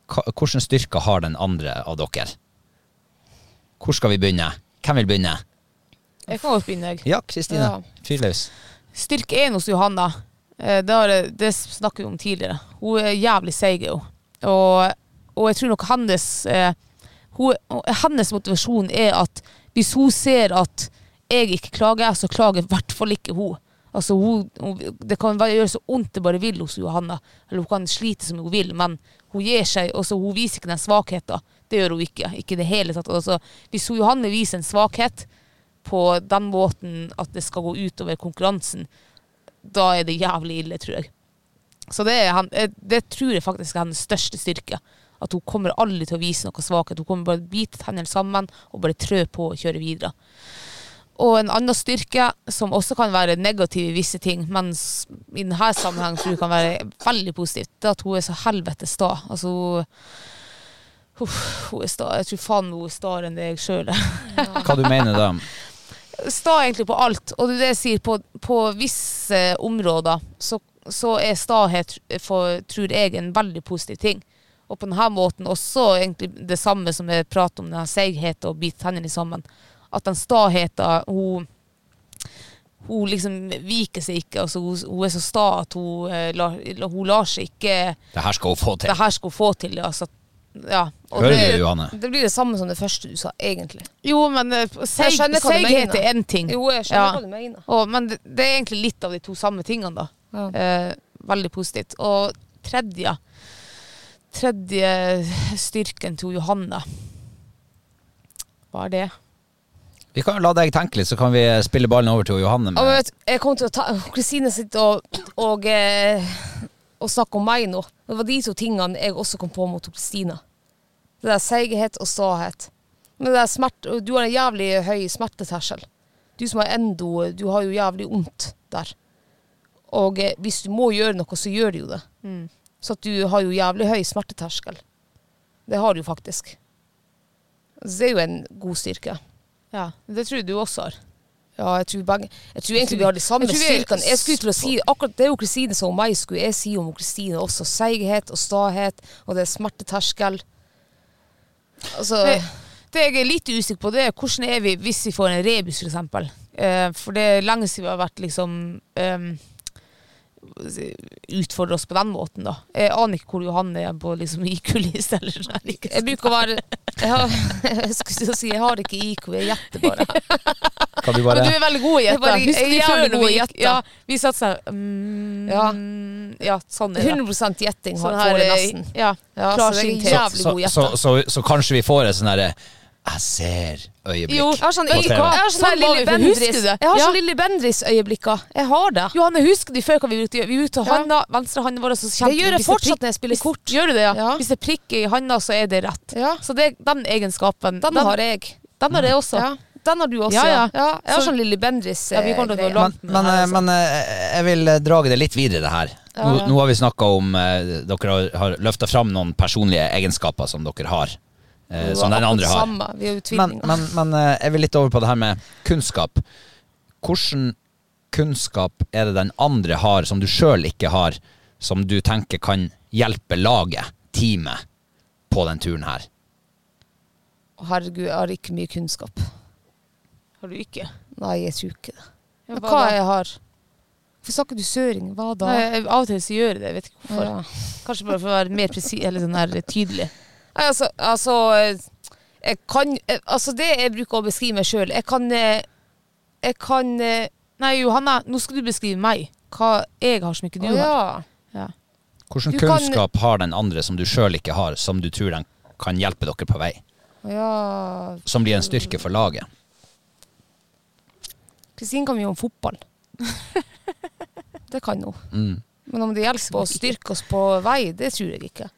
Hva, hvilke styrker har den andre av dere? Hvor skal vi begynne? Hvem vil begynne? Jeg kan godt begynne, jeg. Ja, Kristine. Ja. Fyr løs. Styrke én hos Johanna, eh, det, har, det snakket vi om tidligere. Hun er jævlig seig, jo. Og, og jeg tror nok hennes eh, hun, Hennes motivasjon er at hvis hun ser at jeg ikke klager, så klager i hvert fall ikke hun. Altså hun, hun det kan gjøre så vondt det bare vil hos Johanna, eller hun kan slite som hun vil, men hun gir seg, Også, hun viser ikke den svakheten. Det gjør hun ikke. Ikke det hele tatt. Altså, hvis hun, Johanne viser en svakhet på den måten at det skal gå utover konkurransen, da er det jævlig ille, tror jeg. Så det, han- eh, det tror jeg faktisk er hennes største styrke. At hun kommer aldri til å vise noe svakhet. Hun kommer bare bite tennene sammen og bare trø på og kjøre videre. Og en annen styrke, som også kan være negativ i visse ting, men i denne sammenheng tror jeg kan være veldig positivt, det er at hun er så helvetes sta. Altså, uff, hun er sta. Jeg tror faen hun er staere enn det jeg sjøl er. Hva du mener da? sta egentlig på alt. Og det er det jeg sier, på, på visse områder så så er stahet, for, tror jeg, en veldig positiv ting. Og på denne måten også egentlig det samme som jeg prater om, denne seigheten og bite tennene sammen. At den staheten, hun hun liksom viker seg ikke. Altså hun, hun er så sta at hun, eh, lar, hun lar seg ikke Det her skal hun få til. Det her skal hun få til, altså. Ja. Og Hører det- du, Johanne? Det blir det samme som det første du sa, egentlig. Jo, men eh, seig, seighet er én ting. Jo, jeg skjønner Ja. hva du mener. Og, men det, det er egentlig litt av de to samme tingene, da. Ja. Eh, veldig positivt. Og tredje Tredje styrken til Johanne. Hva er det? Vi kan la deg tenke litt, så kan vi spille ballen over til Johanne. Ja, Med, vet, jeg kommer til å ta Kristine sitter og, og, eh, og snakker om meg nå. Det var de to tingene jeg også kom på mot Kristina. Det der seighet og stahet. Men det der smerte, du har en jævlig høy smerteterskel. Du som har endo, du har jo jævlig vondt der. Og eh, hvis du må gjøre noe, så gjør du jo det. Så at du har jo jævlig høy smerteterskel. Det har du jo faktisk. Så det er jo en god styrke. Ja, det tror jeg du også har. Ja, jeg tror, begge, jeg tror egentlig vi har de samme Jeg styrkene. Jeg skulle til å si, akkurat Det er jo Kristine som meg skulle jeg si om Kristine også. Seighet og stahet, og det er smerteterskel. Altså Det, det jeg er litt usikker på, det er hvordan er vi hvis vi får en rebus, for eksempel. Eh, for det er lenge siden vi har vært liksom um, Utfordre oss på den måten, da. Jeg aner ikke hvor Johan er på liksom IQ-liste eller sånn. Jeg bruker å være Jeg, har, jeg skulle si jeg har ikke IQ, jeg gjetter bare. kan du Men du er veldig god i å Jeg gjette. bare- Husker jeg er du før når vi gjette. Ja, vi satt sånn mm, Ja. ja, sånn er det. 100 gjetting Sånn har får det eh, nesten. Ja, Ja, så jeg så, så, så, så kanskje vi får et sånn herre Jeg ser øyeblikk. Jo, Jeg har sånn, På jeg, har sånn Sånn der Lille vi, Bendriss du? Jeg har Ja. sånn Lille Bendriss-øyeblikker. Jeg har det. Johanne, husker du før hva vi brukte? Vi brukte Ja. handa, venstre handa vår, så Det gjør jeg det fortsatt når jeg spiller hvis- kort. Gjør du det, ja? Ja. Hvis det prikker i handa, så er det rett. Ja. Så det, den egenskapen, Den har jeg. den har jeg også. Ja. Den har du også, Ja, ja. ja. Jeg har Så- sånn Lille Bendriss. Ja, vi kommer til å gå eh, langt. Men, men, her, eh, altså. men eh, jeg vil drage det litt videre, det her. Nå, Ja. nå har vi snakka om eh, Dere har, har løfta fram noen personlige egenskaper som dere har. Eh, som den andre har. Samme. Vi er Men, men, men eh, jeg vil litt over på det her med kunnskap. Hvordan kunnskap er det den andre har, som du sjøl ikke har, som du tenker kan hjelpe laget, teamet, på den turen her? Herregud, jeg har ikke mye kunnskap. Har du ikke? Nei, jeg tror ikke det. Ja, Men hva hva jeg har? Hvorfor snakker du søring? Hva da? Nei, av og til så gjør jeg det, jeg vet ikke hvorfor. Ja. Kanskje bare for å være mer presis, eller sånn her tydelig. Altså, altså Jeg kan Altså, det jeg bruker å beskrive meg sjøl Jeg kan eh, Jeg kan eh, Nei, Johanna, nå skal du beskrive meg. Hva jeg har som ikke du Å har. ja. Hvilken Du kan- har den andre som du sjøl ikke har, som du tror den kan hjelpe dere på vei? Ja. Som blir en styrke for laget? Kristin kan mye om fotball. [laughs] det kan hun. Mm. Men om det hjelper å styrke oss på vei, det tror jeg ikke.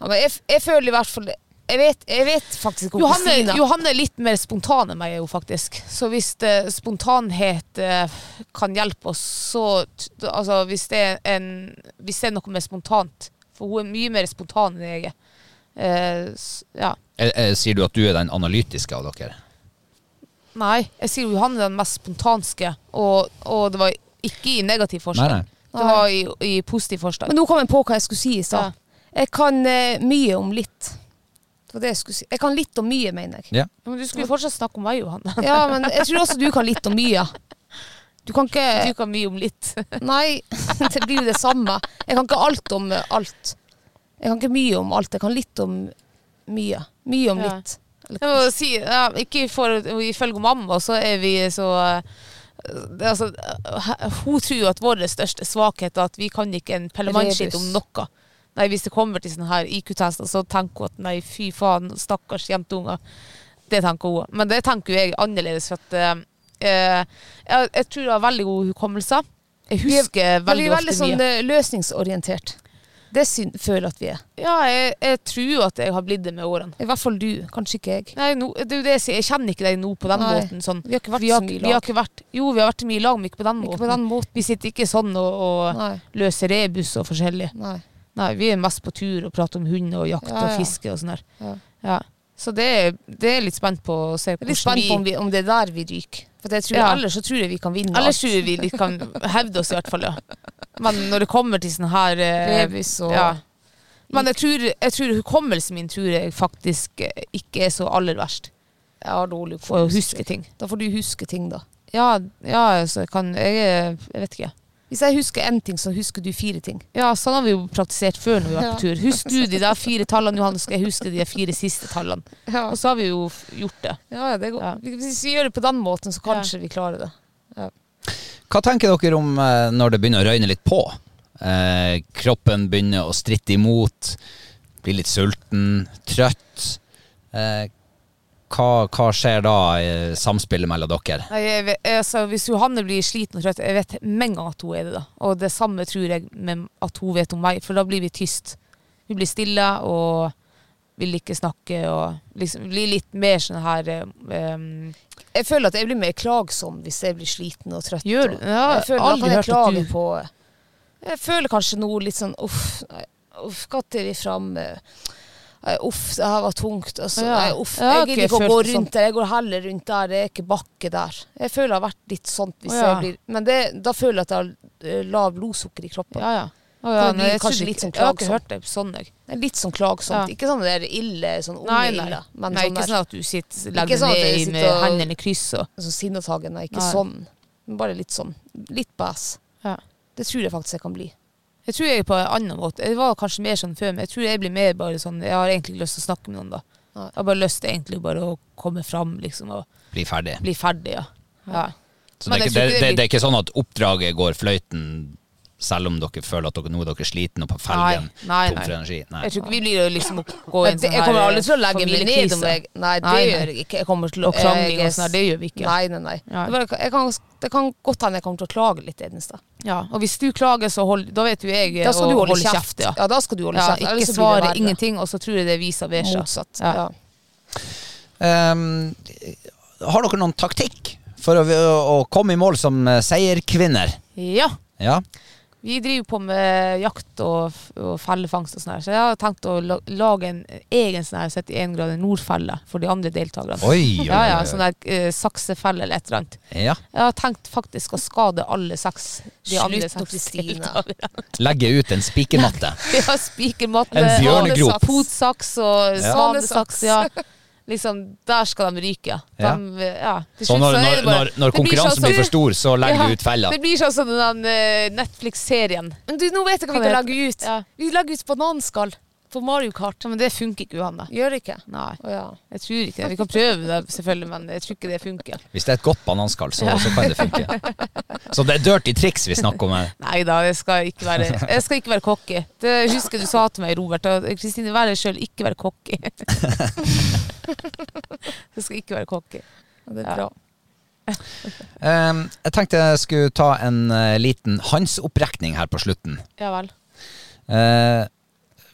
Ja, men jeg, jeg føler i hvert fall Jeg vet, jeg vet faktisk om Johanne, Kristina Johanne er litt mer spontan enn meg, jo, faktisk. Så hvis det, spontanhet eh, kan hjelpe oss, så Altså hvis det, er en, hvis det er noe mer spontant For hun er mye mer spontan enn jeg er. Eh, s- ja. Eh, eh, Sier du at du er den analytiske av dere? Nei, jeg sier Johanne er den mest spontanske, og, og det var ikke i negativ forstand. Nei, nei. Det var i, i positiv forstand. Men nå kom jeg på hva jeg skulle si i stad. Jeg kan eh, mye om litt. Det jeg si. Jeg kan litt om mye, mener jeg. Ja. Men du skulle fortsatt snakke om meg, Johan. Ja, men jeg tror også du kan litt om mye. Du kan ikke Du kan mye om litt. [laughs] Nei, det blir jo det samme. Jeg kan ikke alt om eh, alt. Jeg kan ikke mye om alt. Jeg kan litt om mye. Mye om Ja. litt. Jeg må si, ja, ikke for, ifølge mamma så er vi så eh, det, er altså, eh, Hun tror jo at vår største svakhet er at vi kan ikke en pellemannskitt om noe. Nei, Hvis det kommer til sånne her IQ-tester, så tenker hun at nei, fy faen, stakkars jentunger. Det tenker hun. Men det tenker jeg annerledes. For at eh, eh, jeg, jeg tror jeg har veldig god hukommelse. Jeg husker er- vi veldig er ofte veldig sånn mye. eh, løsningsorientert. Det synd, føler at vi er. Ja, jeg, jeg tror at jeg har blitt det med årene. I hvert fall du. Kanskje ikke jeg. Nei, no, det er jo det jeg sier. Jeg kjenner ikke deg nå på den Nei. måten. Sånn. Vi har ikke vært vi har, så mye i vi har lag. ikke vært, jo, vi har vært mye i lag, men ikke på den Ikke måten. på den måten. Vi sitter ikke sånn og, og løser rebus og forskjellig. Nei. Nei, vi er mest på tur og prater om hund og jakt Ja, og fiske og sånn der. Ja. Ja. Så det, er- det er litt spent på å se hvordan er litt spent på om, vi, om det er der vi ryker. For jeg tror Ja. Ellers så tror jeg vi kan vinne Ellers tror jeg vi kan hevde oss i hvert fall, ja. Men når det kommer til sånn her Revis og ja. Men jeg tror, jeg tror hukommelsen min tror jeg faktisk eh, ikke er så aller verst. Jeg har dårlig For å huske ting. Da får du huske ting, da. Ja, ja altså, jeg kan jeg, jeg vet ikke. Hvis jeg husker én ting, så husker du fire ting. Ja, sånn har vi jo praktisert før når vi var på Ja. tur. Husk du de der fire tallene, Johanne, skal jeg huske de fire siste tallene. Ja, Og så har vi jo gjort det. ja det går. Ja. Hvis vi gjør det på den måten, så kanskje vi klarer det. Hva tenker dere om eh, når det begynner å røyne litt på? Eh, kroppen begynner å stritte imot, blir litt sulten, trøtt. Eh, hva, hva skjer da i samspillet mellom dere? Nei, jeg vet, altså, hvis Johanne blir sliten og trøtt, jeg vet med en gang at hun er det. da. Og det samme tror jeg med at hun vet om meg, for da blir vi tyst. Vi blir stille og vil ikke snakke og liksom blir litt mer sånn her um, Jeg føler at jeg blir mer klagsom hvis jeg blir sliten og trøtt. Gjør du? Ja, jeg føler aldri at jeg hørt at klager du- på Jeg føler kanskje noe litt sånn uff, uff, når er vi framme? Uff, det her var tungt. Altså, Ja. nei, uff, Jeg gidder ikke å gå rundt der. Jeg går heller rundt der. Det er ikke bakke der. Jeg føler det har vært litt sånt hvis ja. jeg blir Men det, da føler jeg at jeg har eh, lav blodsukker i kroppen. Ja, ja. Oh, ja nei, jeg, kanskje litt sånn klagsomt. jeg har ikke hørt det sånn, jeg. Er litt sånn klagsomt. Ja. Ikke sånn der ille, sånn unge Nei, nei. ille. Men nei sånn ikke sånn at du sitter, legger sånn ned med og- hendene i kryss og sånn sinnatagende. Ikke Nei. sånn. Men bare litt sånn. Litt bæs. Ja. Det tror jeg faktisk jeg kan bli. Jeg tror jeg er på en annen måte. Jeg var kanskje mer sånn før, men jeg tror jeg blir mer bare sånn Jeg har egentlig ikke lyst til å snakke med noen, da. Nei. Jeg har bare lyst til egentlig bare å komme fram, liksom, og Bli ferdig. bli ferdig, ja. ja. Så det, er ikke, det, det det, det er ikke sånn at oppdraget går fløyten selv om dere føler at dere, nå er dere sliten og på felgen, Nei, tom for energi? Nei. Jeg tror ikke vi blir å liksom å gå i en sånn jeg kommer aldri til å legge meg ned om jeg Nei, det gjør jeg ikke. Jeg kommer til å og sånn det gjør vi ikke. Nei, nei, nei. Nei. Det, bare, jeg kan, det kan godt hende jeg kommer til å klage litt eneste. Ja, og hvis du klager, så hold, da vet jo jeg Da skal du holde kjeft. ja. Ja, da skal du holde kjeft. Ja, ikke det svare ingenting, og så tror jeg det er vice versa. Motsatt. Ja. Ja. Ehm, har dere noen taktikk for å, å komme i mål som eh, seierkvinner? Ja. Ja? Vi driver på med jakt og, og fellefangst og sånn her, så jeg har tenkt å lage en egen sånn her 71 grader nordfelle for de andre deltakerne. Oi, [laughs] oi, Ja, ja, sånn der eh, saksefelle eller et eller annet. ja. Jeg har tenkt faktisk å skade alle seks de Slutt nå, seks Kristine. deltakerne. [laughs] Legge ut en spikermatte. [laughs] Ja, spikermatte, En bjørnegrop. potsaks og Ja. svanesaks. Ja. Liksom, der skal de ryke. De, Ja. ja. Så når, når, når, når konkurransen sånn blir for stor, så legger Ja, du ut fella. Det blir sånn som den eh, Netflix-serien. Men du, nå vet jeg hva vi kan lage legge ut. Ja. Vi legger ut bananskall på Mario Kart. Ja, men det funker ikke, Johanne. Gjør det ikke? Nei, Oh, ja. jeg tror ikke det. Vi kan prøve det, selvfølgelig, men jeg tror ikke det funker. Hvis det er et godt bananskall, så, så kan det funke. [laughs] Så det er dirty triks vi snakker om her. Nei da, jeg skal ikke være, jeg skal ikke være cocky. Det husker du sa til meg, Robert. Kristine, vær deg sjøl, ikke være cocky. [laughs] Jeg skal ikke være cocky. Det er bra. um, jeg tenkte jeg skulle ta en uh, liten Hans-opprekning her på slutten. Ja vel. Eh,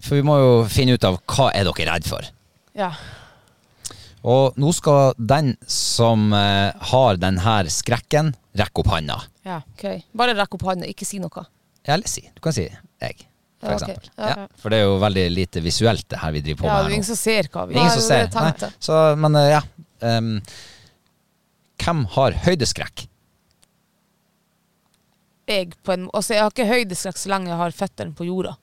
for vi må jo finne ut av hva er dere redd for. Ja. Og nå skal den som eh, har denne skrekken, rekke opp handa. ja. Ok, Bare rekk opp handa, ikke si noe. Eller si. Du kan si jeg, for Ja, ok. eksempel. Ja. Ja, for det er jo veldig lite visuelt det her vi driver på ja, det med er her ingen nå. som ser hva vi ingen som ser. Nei. Så, men eh, ja. ehm, hvem har høydeskrekk? jeg, på en, altså jeg har ikke høydeskrekk så lenge jeg har føttene på jorda.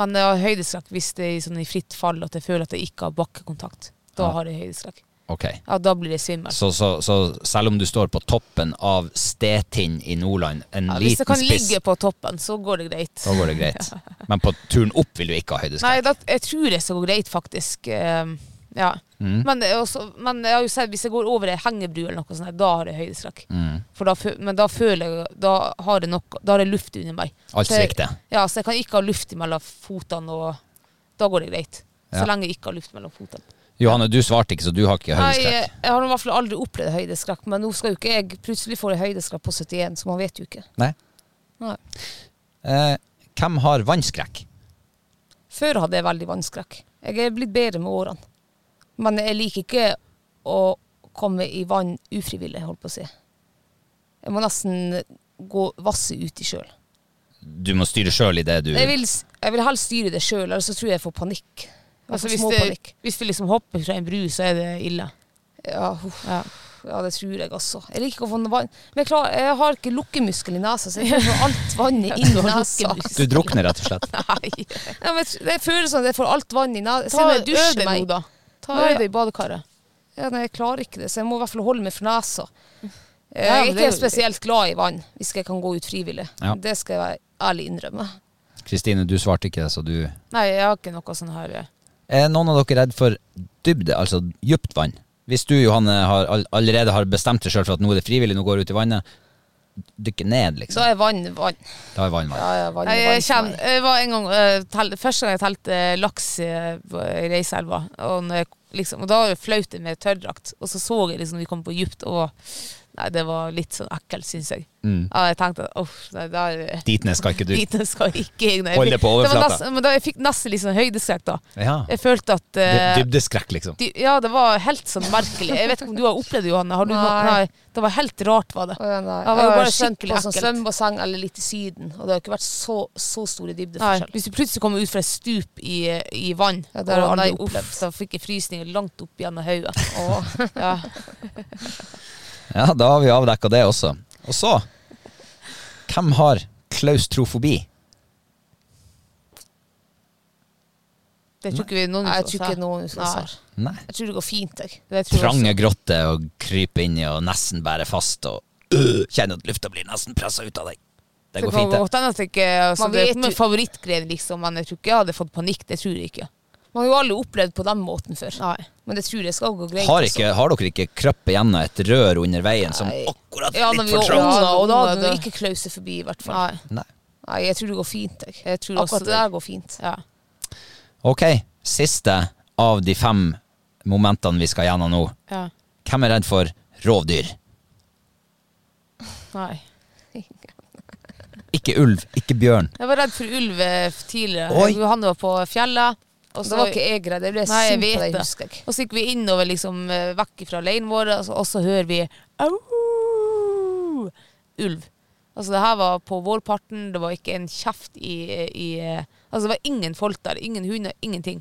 Men jeg har høydeskrekk hvis det er i, sånn, i fritt fall at jeg føler at jeg ikke har bakkekontakt. Da Ja. har jeg høydeskrekk. Okay. Ja, da blir det svimmel. Så, så, så selv om du står på toppen av Stetind i Nordland, en Ja, hvis jeg kan spiss, ligge på toppen, så går det greit. så går det greit. [laughs] Men på turen opp vil du ikke ha Nei, da, jeg tror det skal gå greit, faktisk. Ehm, ja. Mm. Men, også, men jeg har jo sett, hvis jeg går over ei hengebru eller noe sånt, da har jeg høydeskrekk. Mm. Da, men da føler jeg Da har jeg, nok, da har jeg luft under meg. Alt svikter. Ja, så jeg kan ikke ha luft mellom fotene, og da går det greit. Så lenge jeg ikke har luft mellom fotene. Johanne, du svarte ikke, så du har ikke høydeskrekk. Nei, jeg har i hvert fall aldri opplevd høydeskrekk, men nå skal jo ikke jeg plutselig få høydeskrekk på 71, så man vet jo ikke. Nei. Nei. Eh, hvem har vannskrekk? Før hadde jeg veldig vannskrekk. Jeg er blitt bedre med årene. Men jeg liker ikke å komme i vann ufrivillig, holdt på å si. Jeg må nesten gå vasse uti sjøl. Du må styre sjøl i det du Jeg, vil jeg vil helst styre det sjøl, ellers så tror jeg jeg får panikk. Altså, får hvis, det, hvis du liksom hopper fra en bru, så er det ille. Ja, uff. Ja. Ja, det tror jeg også. Jeg liker ikke å få noe vann. Men jeg, klar, jeg har ikke lukkemuskel i nesa, så jeg får alt [laughs] vannet inn i nesa. Du drukner rett og slett. [laughs] Nei. Ja, men jeg- føler sånn at jeg får alt vann i nesa. Ta jeg øv deg nå, da. Ta øv i badekaret. Ja, nei, jeg klarer ikke det, så jeg må i hvert fall holde meg for nesa. Jeg er ikke spesielt glad i vann, hvis jeg kan gå ut frivillig. Ja. Det skal jeg være ærlig innrømme. Kristine, du svarte ikke, så du Nei, jeg har ikke noe sånn her eh. Er noen av dere redd for dybde, altså dypt vann? Hvis du, Johanne, har, allerede har bestemt deg sjøl for at nå er det frivillig, nå går du ut i vannet, dykke ned, liksom. Da er vann vann. Da er vann vann. Ja, ja, vann, jeg, vann kjenner, meg. jeg var en gang uh, tel, Første gang jeg telte laks i, uh, Reiselva, og, liksom, og da var det flaut med tørrdrakt, og så så jeg liksom vi kom på dypt, og nei, det var litt sånn ekkelt, syns jeg. Mm. Ja, jeg tenkte uff, nei, der Dit ned skal ikke du. Dit skal ikke jeg nei, Hold det på overflata. Men da jeg fikk nesten litt sånn høydeskrekk, da. Ja. Jeg følte at uh, Dybdeskrekk, liksom. dy, Ja, det var helt sånn merkelig. Jeg vet ikke om du har opplevd det, Johanne? Har du? Nei. Nei. Det var helt rart, var det. Oh, ja, nei. Det var Jeg har bare skjønt på sånn svømmebasseng eller litt i Syden, og det har ikke vært så, så store Nei, hvis du plutselig kommer ut fra et stup i, i vann, Ja, det har jeg aldri nei, uff, opplevd. da fikk jeg frysninger langt opp gjennom hodet. Ja. [laughs] Ja, da har vi avdekka det også. Og så Hvem har klaustrofobi? Det tror ikke vi noen jeg tror ikke noen som har. Nei. Jeg tror det går fint, jeg. Det tror jeg Trange også. grotter og krype inn og nesten bære fast og øh, kjenne at lufta blir nesten pressa ut av deg. Det går fint, det. Man Det vet jo- favorittgreie, liksom, men jeg tror ikke jeg hadde fått panikk. Det tror jeg ikke. Man har jo aldri opplevd på den måten før. Nei. Men det tror jeg skal gå greit. Har, altså. ikke, har dere ikke krøpet gjennom et rør under veien som akkurat Ja, litt for trangt? Ja, og da hadde vi ikke klauset forbi, i hvert fall. Nei. Nei. Nei, jeg tror det går fint, jeg. Jeg tror også Akkurat det der går fint. Ja. Ok, siste av de fem momentene vi skal gjennom nå. ja. Hvem er redd for rovdyr? Nei. [laughs] Ikke ulv, ikke bjørn. Jeg var redd for ulv eh, tidligere. Oi. Han var på fjellet. Og Så det var ikke jeg redd. Jeg ble Nei, sint på deg, det, det. husker jeg. Og så gikk vi innover liksom eh, vekk fra leiren vår, og så, og så hører vi au! Ulv. Altså det her var på vårparten, det var ikke en kjeft i, i eh, Altså det var ingen folk der, ingen hunder, ingenting.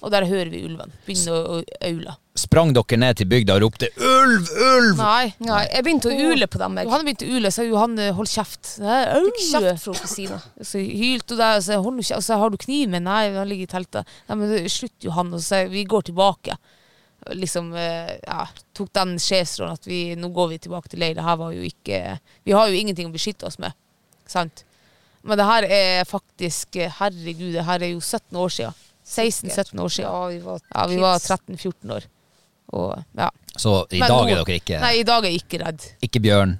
Og der hører vi ulven begynne å, å aule. Sprang dere ned til bygda og ropte 'ulv, ulv'? Nei. Nei, jeg begynte å ule på dem. Jeg Johanne begynte å ule, så Johanne hold kjeft. Nei, au! fikk kjeft fra Kristina. [laughs] Så hylte hun der, og så hold. Og så har du kniven? Nei, han ligger i teltet. Nei, men det- slutt, Johan. Og så sier vi går tilbake. Liksom, eh, ja, tok den sjefsrollen at vi, nå går vi tilbake til leir. Det her var jo ikke Vi har jo ingenting å beskytte oss med. Sant? Men det her er faktisk eh, Herregud, det her er jo 17 år siden. 16-17 år siden. Ja, vi var, Ja, vi var 13-14 år. Og ja. Så i Men dag nå- er dere ikke Nei, i dag er jeg ikke redd. Ikke bjørn.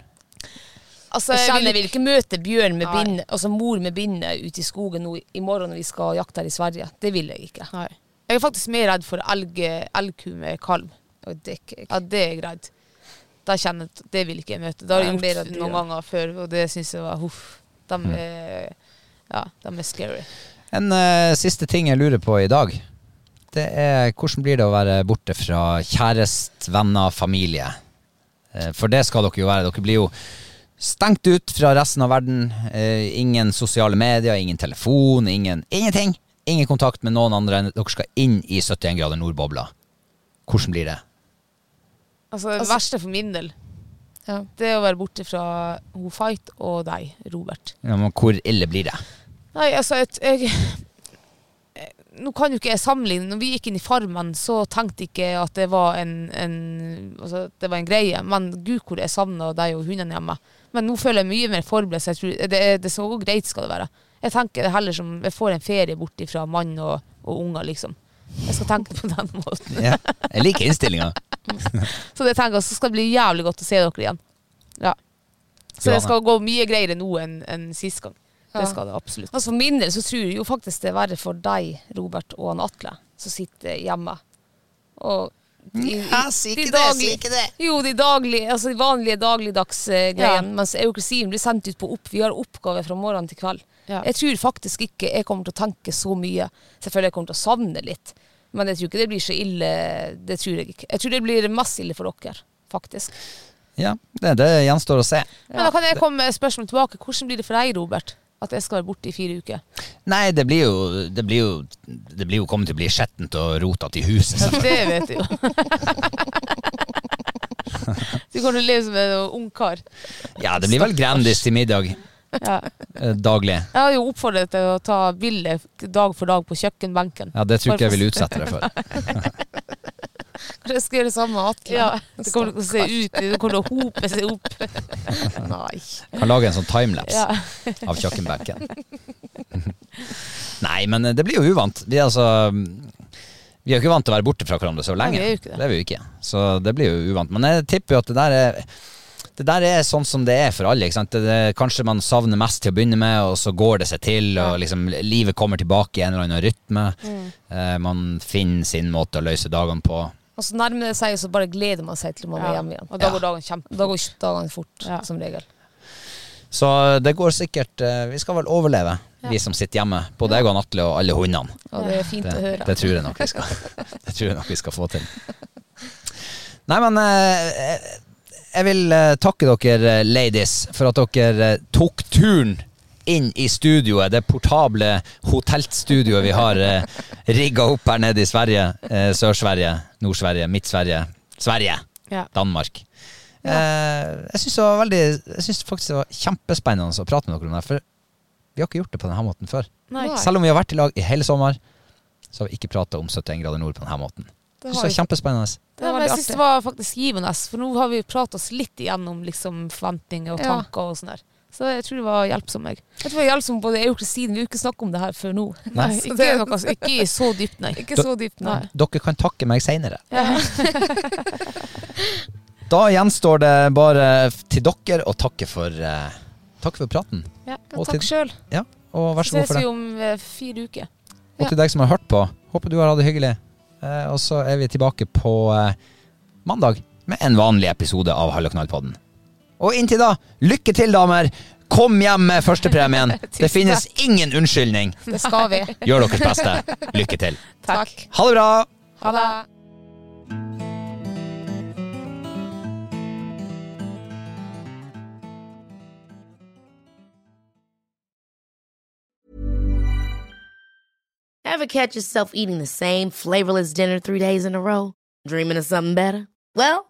Altså, Jeg kjenner jeg vil ikke møte bjørn med bind, altså mor med binde ute i skogen nå i- morgen når vi skal jakte her i Sverige. Det vil jeg ikke. Nei. Jeg er faktisk mer redd for elg, elgku med kalv. Og det. Ja, det er jeg redd. Da kjenner jeg at det vil ikke jeg møte. Det har jeg mer gjort noen ganger før, og det syns jeg var huff. De Mm. ja, de er scary. En uh, siste ting jeg lurer på i dag, det er hvordan blir det å være borte fra kjærest, venner, familie? Uh, for det skal dere jo være. Dere blir jo stengt ut fra resten av verden. Uh, ingen sosiale medier, ingen telefon, ingen, ingenting. Ingen kontakt med noen andre enn dere skal inn i 71 grader nord-bobla. Hvordan blir det? Altså, det Altså- verste for min del, Ja. det er å være borte fra hun Fight og deg, Robert. Ja, men hvor ille blir det? Nei, altså, et, jeg, Nå kan jo ikke jeg sammenligne. Når vi gikk inn i Farmen, så tenkte ikke jeg at det var en, en, altså, det var en greie. Men gud, hvor jeg savna deg og hundene hjemme. Men nå føler jeg mye mer forberedt. Så jeg tror det, det så greit skal det være. Jeg tenker det heller som jeg får en ferie bort fra mann og, og unger, liksom. Jeg skal tenke på den måten. Ja. Jeg liker innstillinga. [laughs] Så det tenker jeg, så skal det bli jævlig godt å se dere igjen. Ja. Så det skal gå mye greiere nå enn en sist gang. Det skal det absolutt. Altså For min del så tror jeg jo faktisk det er verre for deg, Robert, og han Atle, som sitter hjemme. Og de, ikke daglige- Jo, de daglige, altså de vanlige dagligdags-greiene. Ja. Mens og blir sendt ut på opp. Vi har oppgave fra morgen til kveld. Ja. Jeg tror faktisk ikke jeg kommer til å tenke så mye. Selvfølgelig jeg kommer til å savne litt. Men jeg tror ikke det blir så ille. Det tror jeg ikke. Jeg tror det blir mest ille for dere, faktisk. Ja, det, det gjenstår å se. Men da kan jeg komme med spørsmål tilbake. Hvordan blir det for deg, Robert? At jeg skal være borte i fire uker? Nei, det blir jo Det blir jo, det blir jo kommet til å bli skjettent og rotete i huset. Ja, det vet jeg jo. [laughs] Du til å leve som en ungkar. Ja, det blir vel Grandis til middag Ja. eh, daglig. Jeg har jo oppfordret til å ta bilde dag for dag på kjøkkenbenken. Ja, det tror ikke jeg vil utsette deg for. [laughs] [laughs] Kanskje skal gjøre det samme med Atle. Ja, det kommer til å se ut Det kommer til å hope seg opp. [laughs] Nei. Kan lage en sånn timelapse Ja. av kjøkkenbenken. [laughs] Nei, men det blir jo uvant. Vi er altså Vi er jo ikke vant til å være borte fra hverandre så lenge. Nei, vi er jo ikke det. er vi jo ikke. Så det blir jo uvant. Men jeg tipper jo at det der er det der er sånn som det er for alle. Ikke sant? Det, det, kanskje man savner mest til å begynne med, og så går det seg til, og liksom, livet kommer tilbake i en eller annen rytme. Mm. Eh, man finner sin måte å løse dagene på. Og så nærmer det seg, og så bare gleder man seg til man er hjemme igjen. Og da Ja. går dagen kjempe. Da går dagene fort, Ja. som regel. Så det går sikkert eh, Vi skal vel overleve, vi som sitter hjemme. Både jeg og Atle og alle hundene. Og det er fint Det, å høre. det tror jeg nok vi skal [laughs] Det tror jeg nok vi skal få til. Nei, men eh, jeg vil eh, takke dere eh, ladies for at dere eh, tok turen inn i studioet, det portable hotellstudioet vi har eh, rigga opp her nede i Sverige. Eh, Sør-Sverige, Nord-Sverige, Midt-Sverige, Sverige, Ja. Danmark. Eh, jeg syns var faktisk det var kjempespennende å prate med dere om det, for vi har ikke gjort det på denne måten før. Nei. Selv om vi har vært i lag i hele sommer, så har vi ikke prata om 71 grader nord på denne måten. Det Det var kjempespennende. Det Ja, men jeg synes syns det var faktisk givende, for nå har vi pratet oss litt igjennom liksom, forventninger og Ja. tanker og sånn der. Så jeg tror det var hjelpsom meg. Jeg tror jeg hjelper både jeg og Kristine. Vi har ikke snakket om det her før nå. Nei, Så det er noe, ikke så dypt, nei. Ikke så dypt, nei. Dere kan takke meg seinere. Ja. [laughs] Da gjenstår det bare til dere å takke for uh, Takk for praten. Ja. Og Takk sjøl. Ja, og vær Så god ses for vi det. om eh, fire uker. Og til deg som har hørt på, håper du har hatt det hyggelig. Eh, og så er vi tilbake på eh, mandag med en vanlig episode av Hall og inntil da, lykke til, damer! Kom hjem med førstepremien! [laughs] Det finnes ingen unnskyldning. Det skal vi. [laughs] Gjør deres beste. Lykke til. [laughs] Takk. Ha det bra! Ha det. Ever catch yourself eating the same flavorless dinner three days in a row? Dreaming of something better? Well,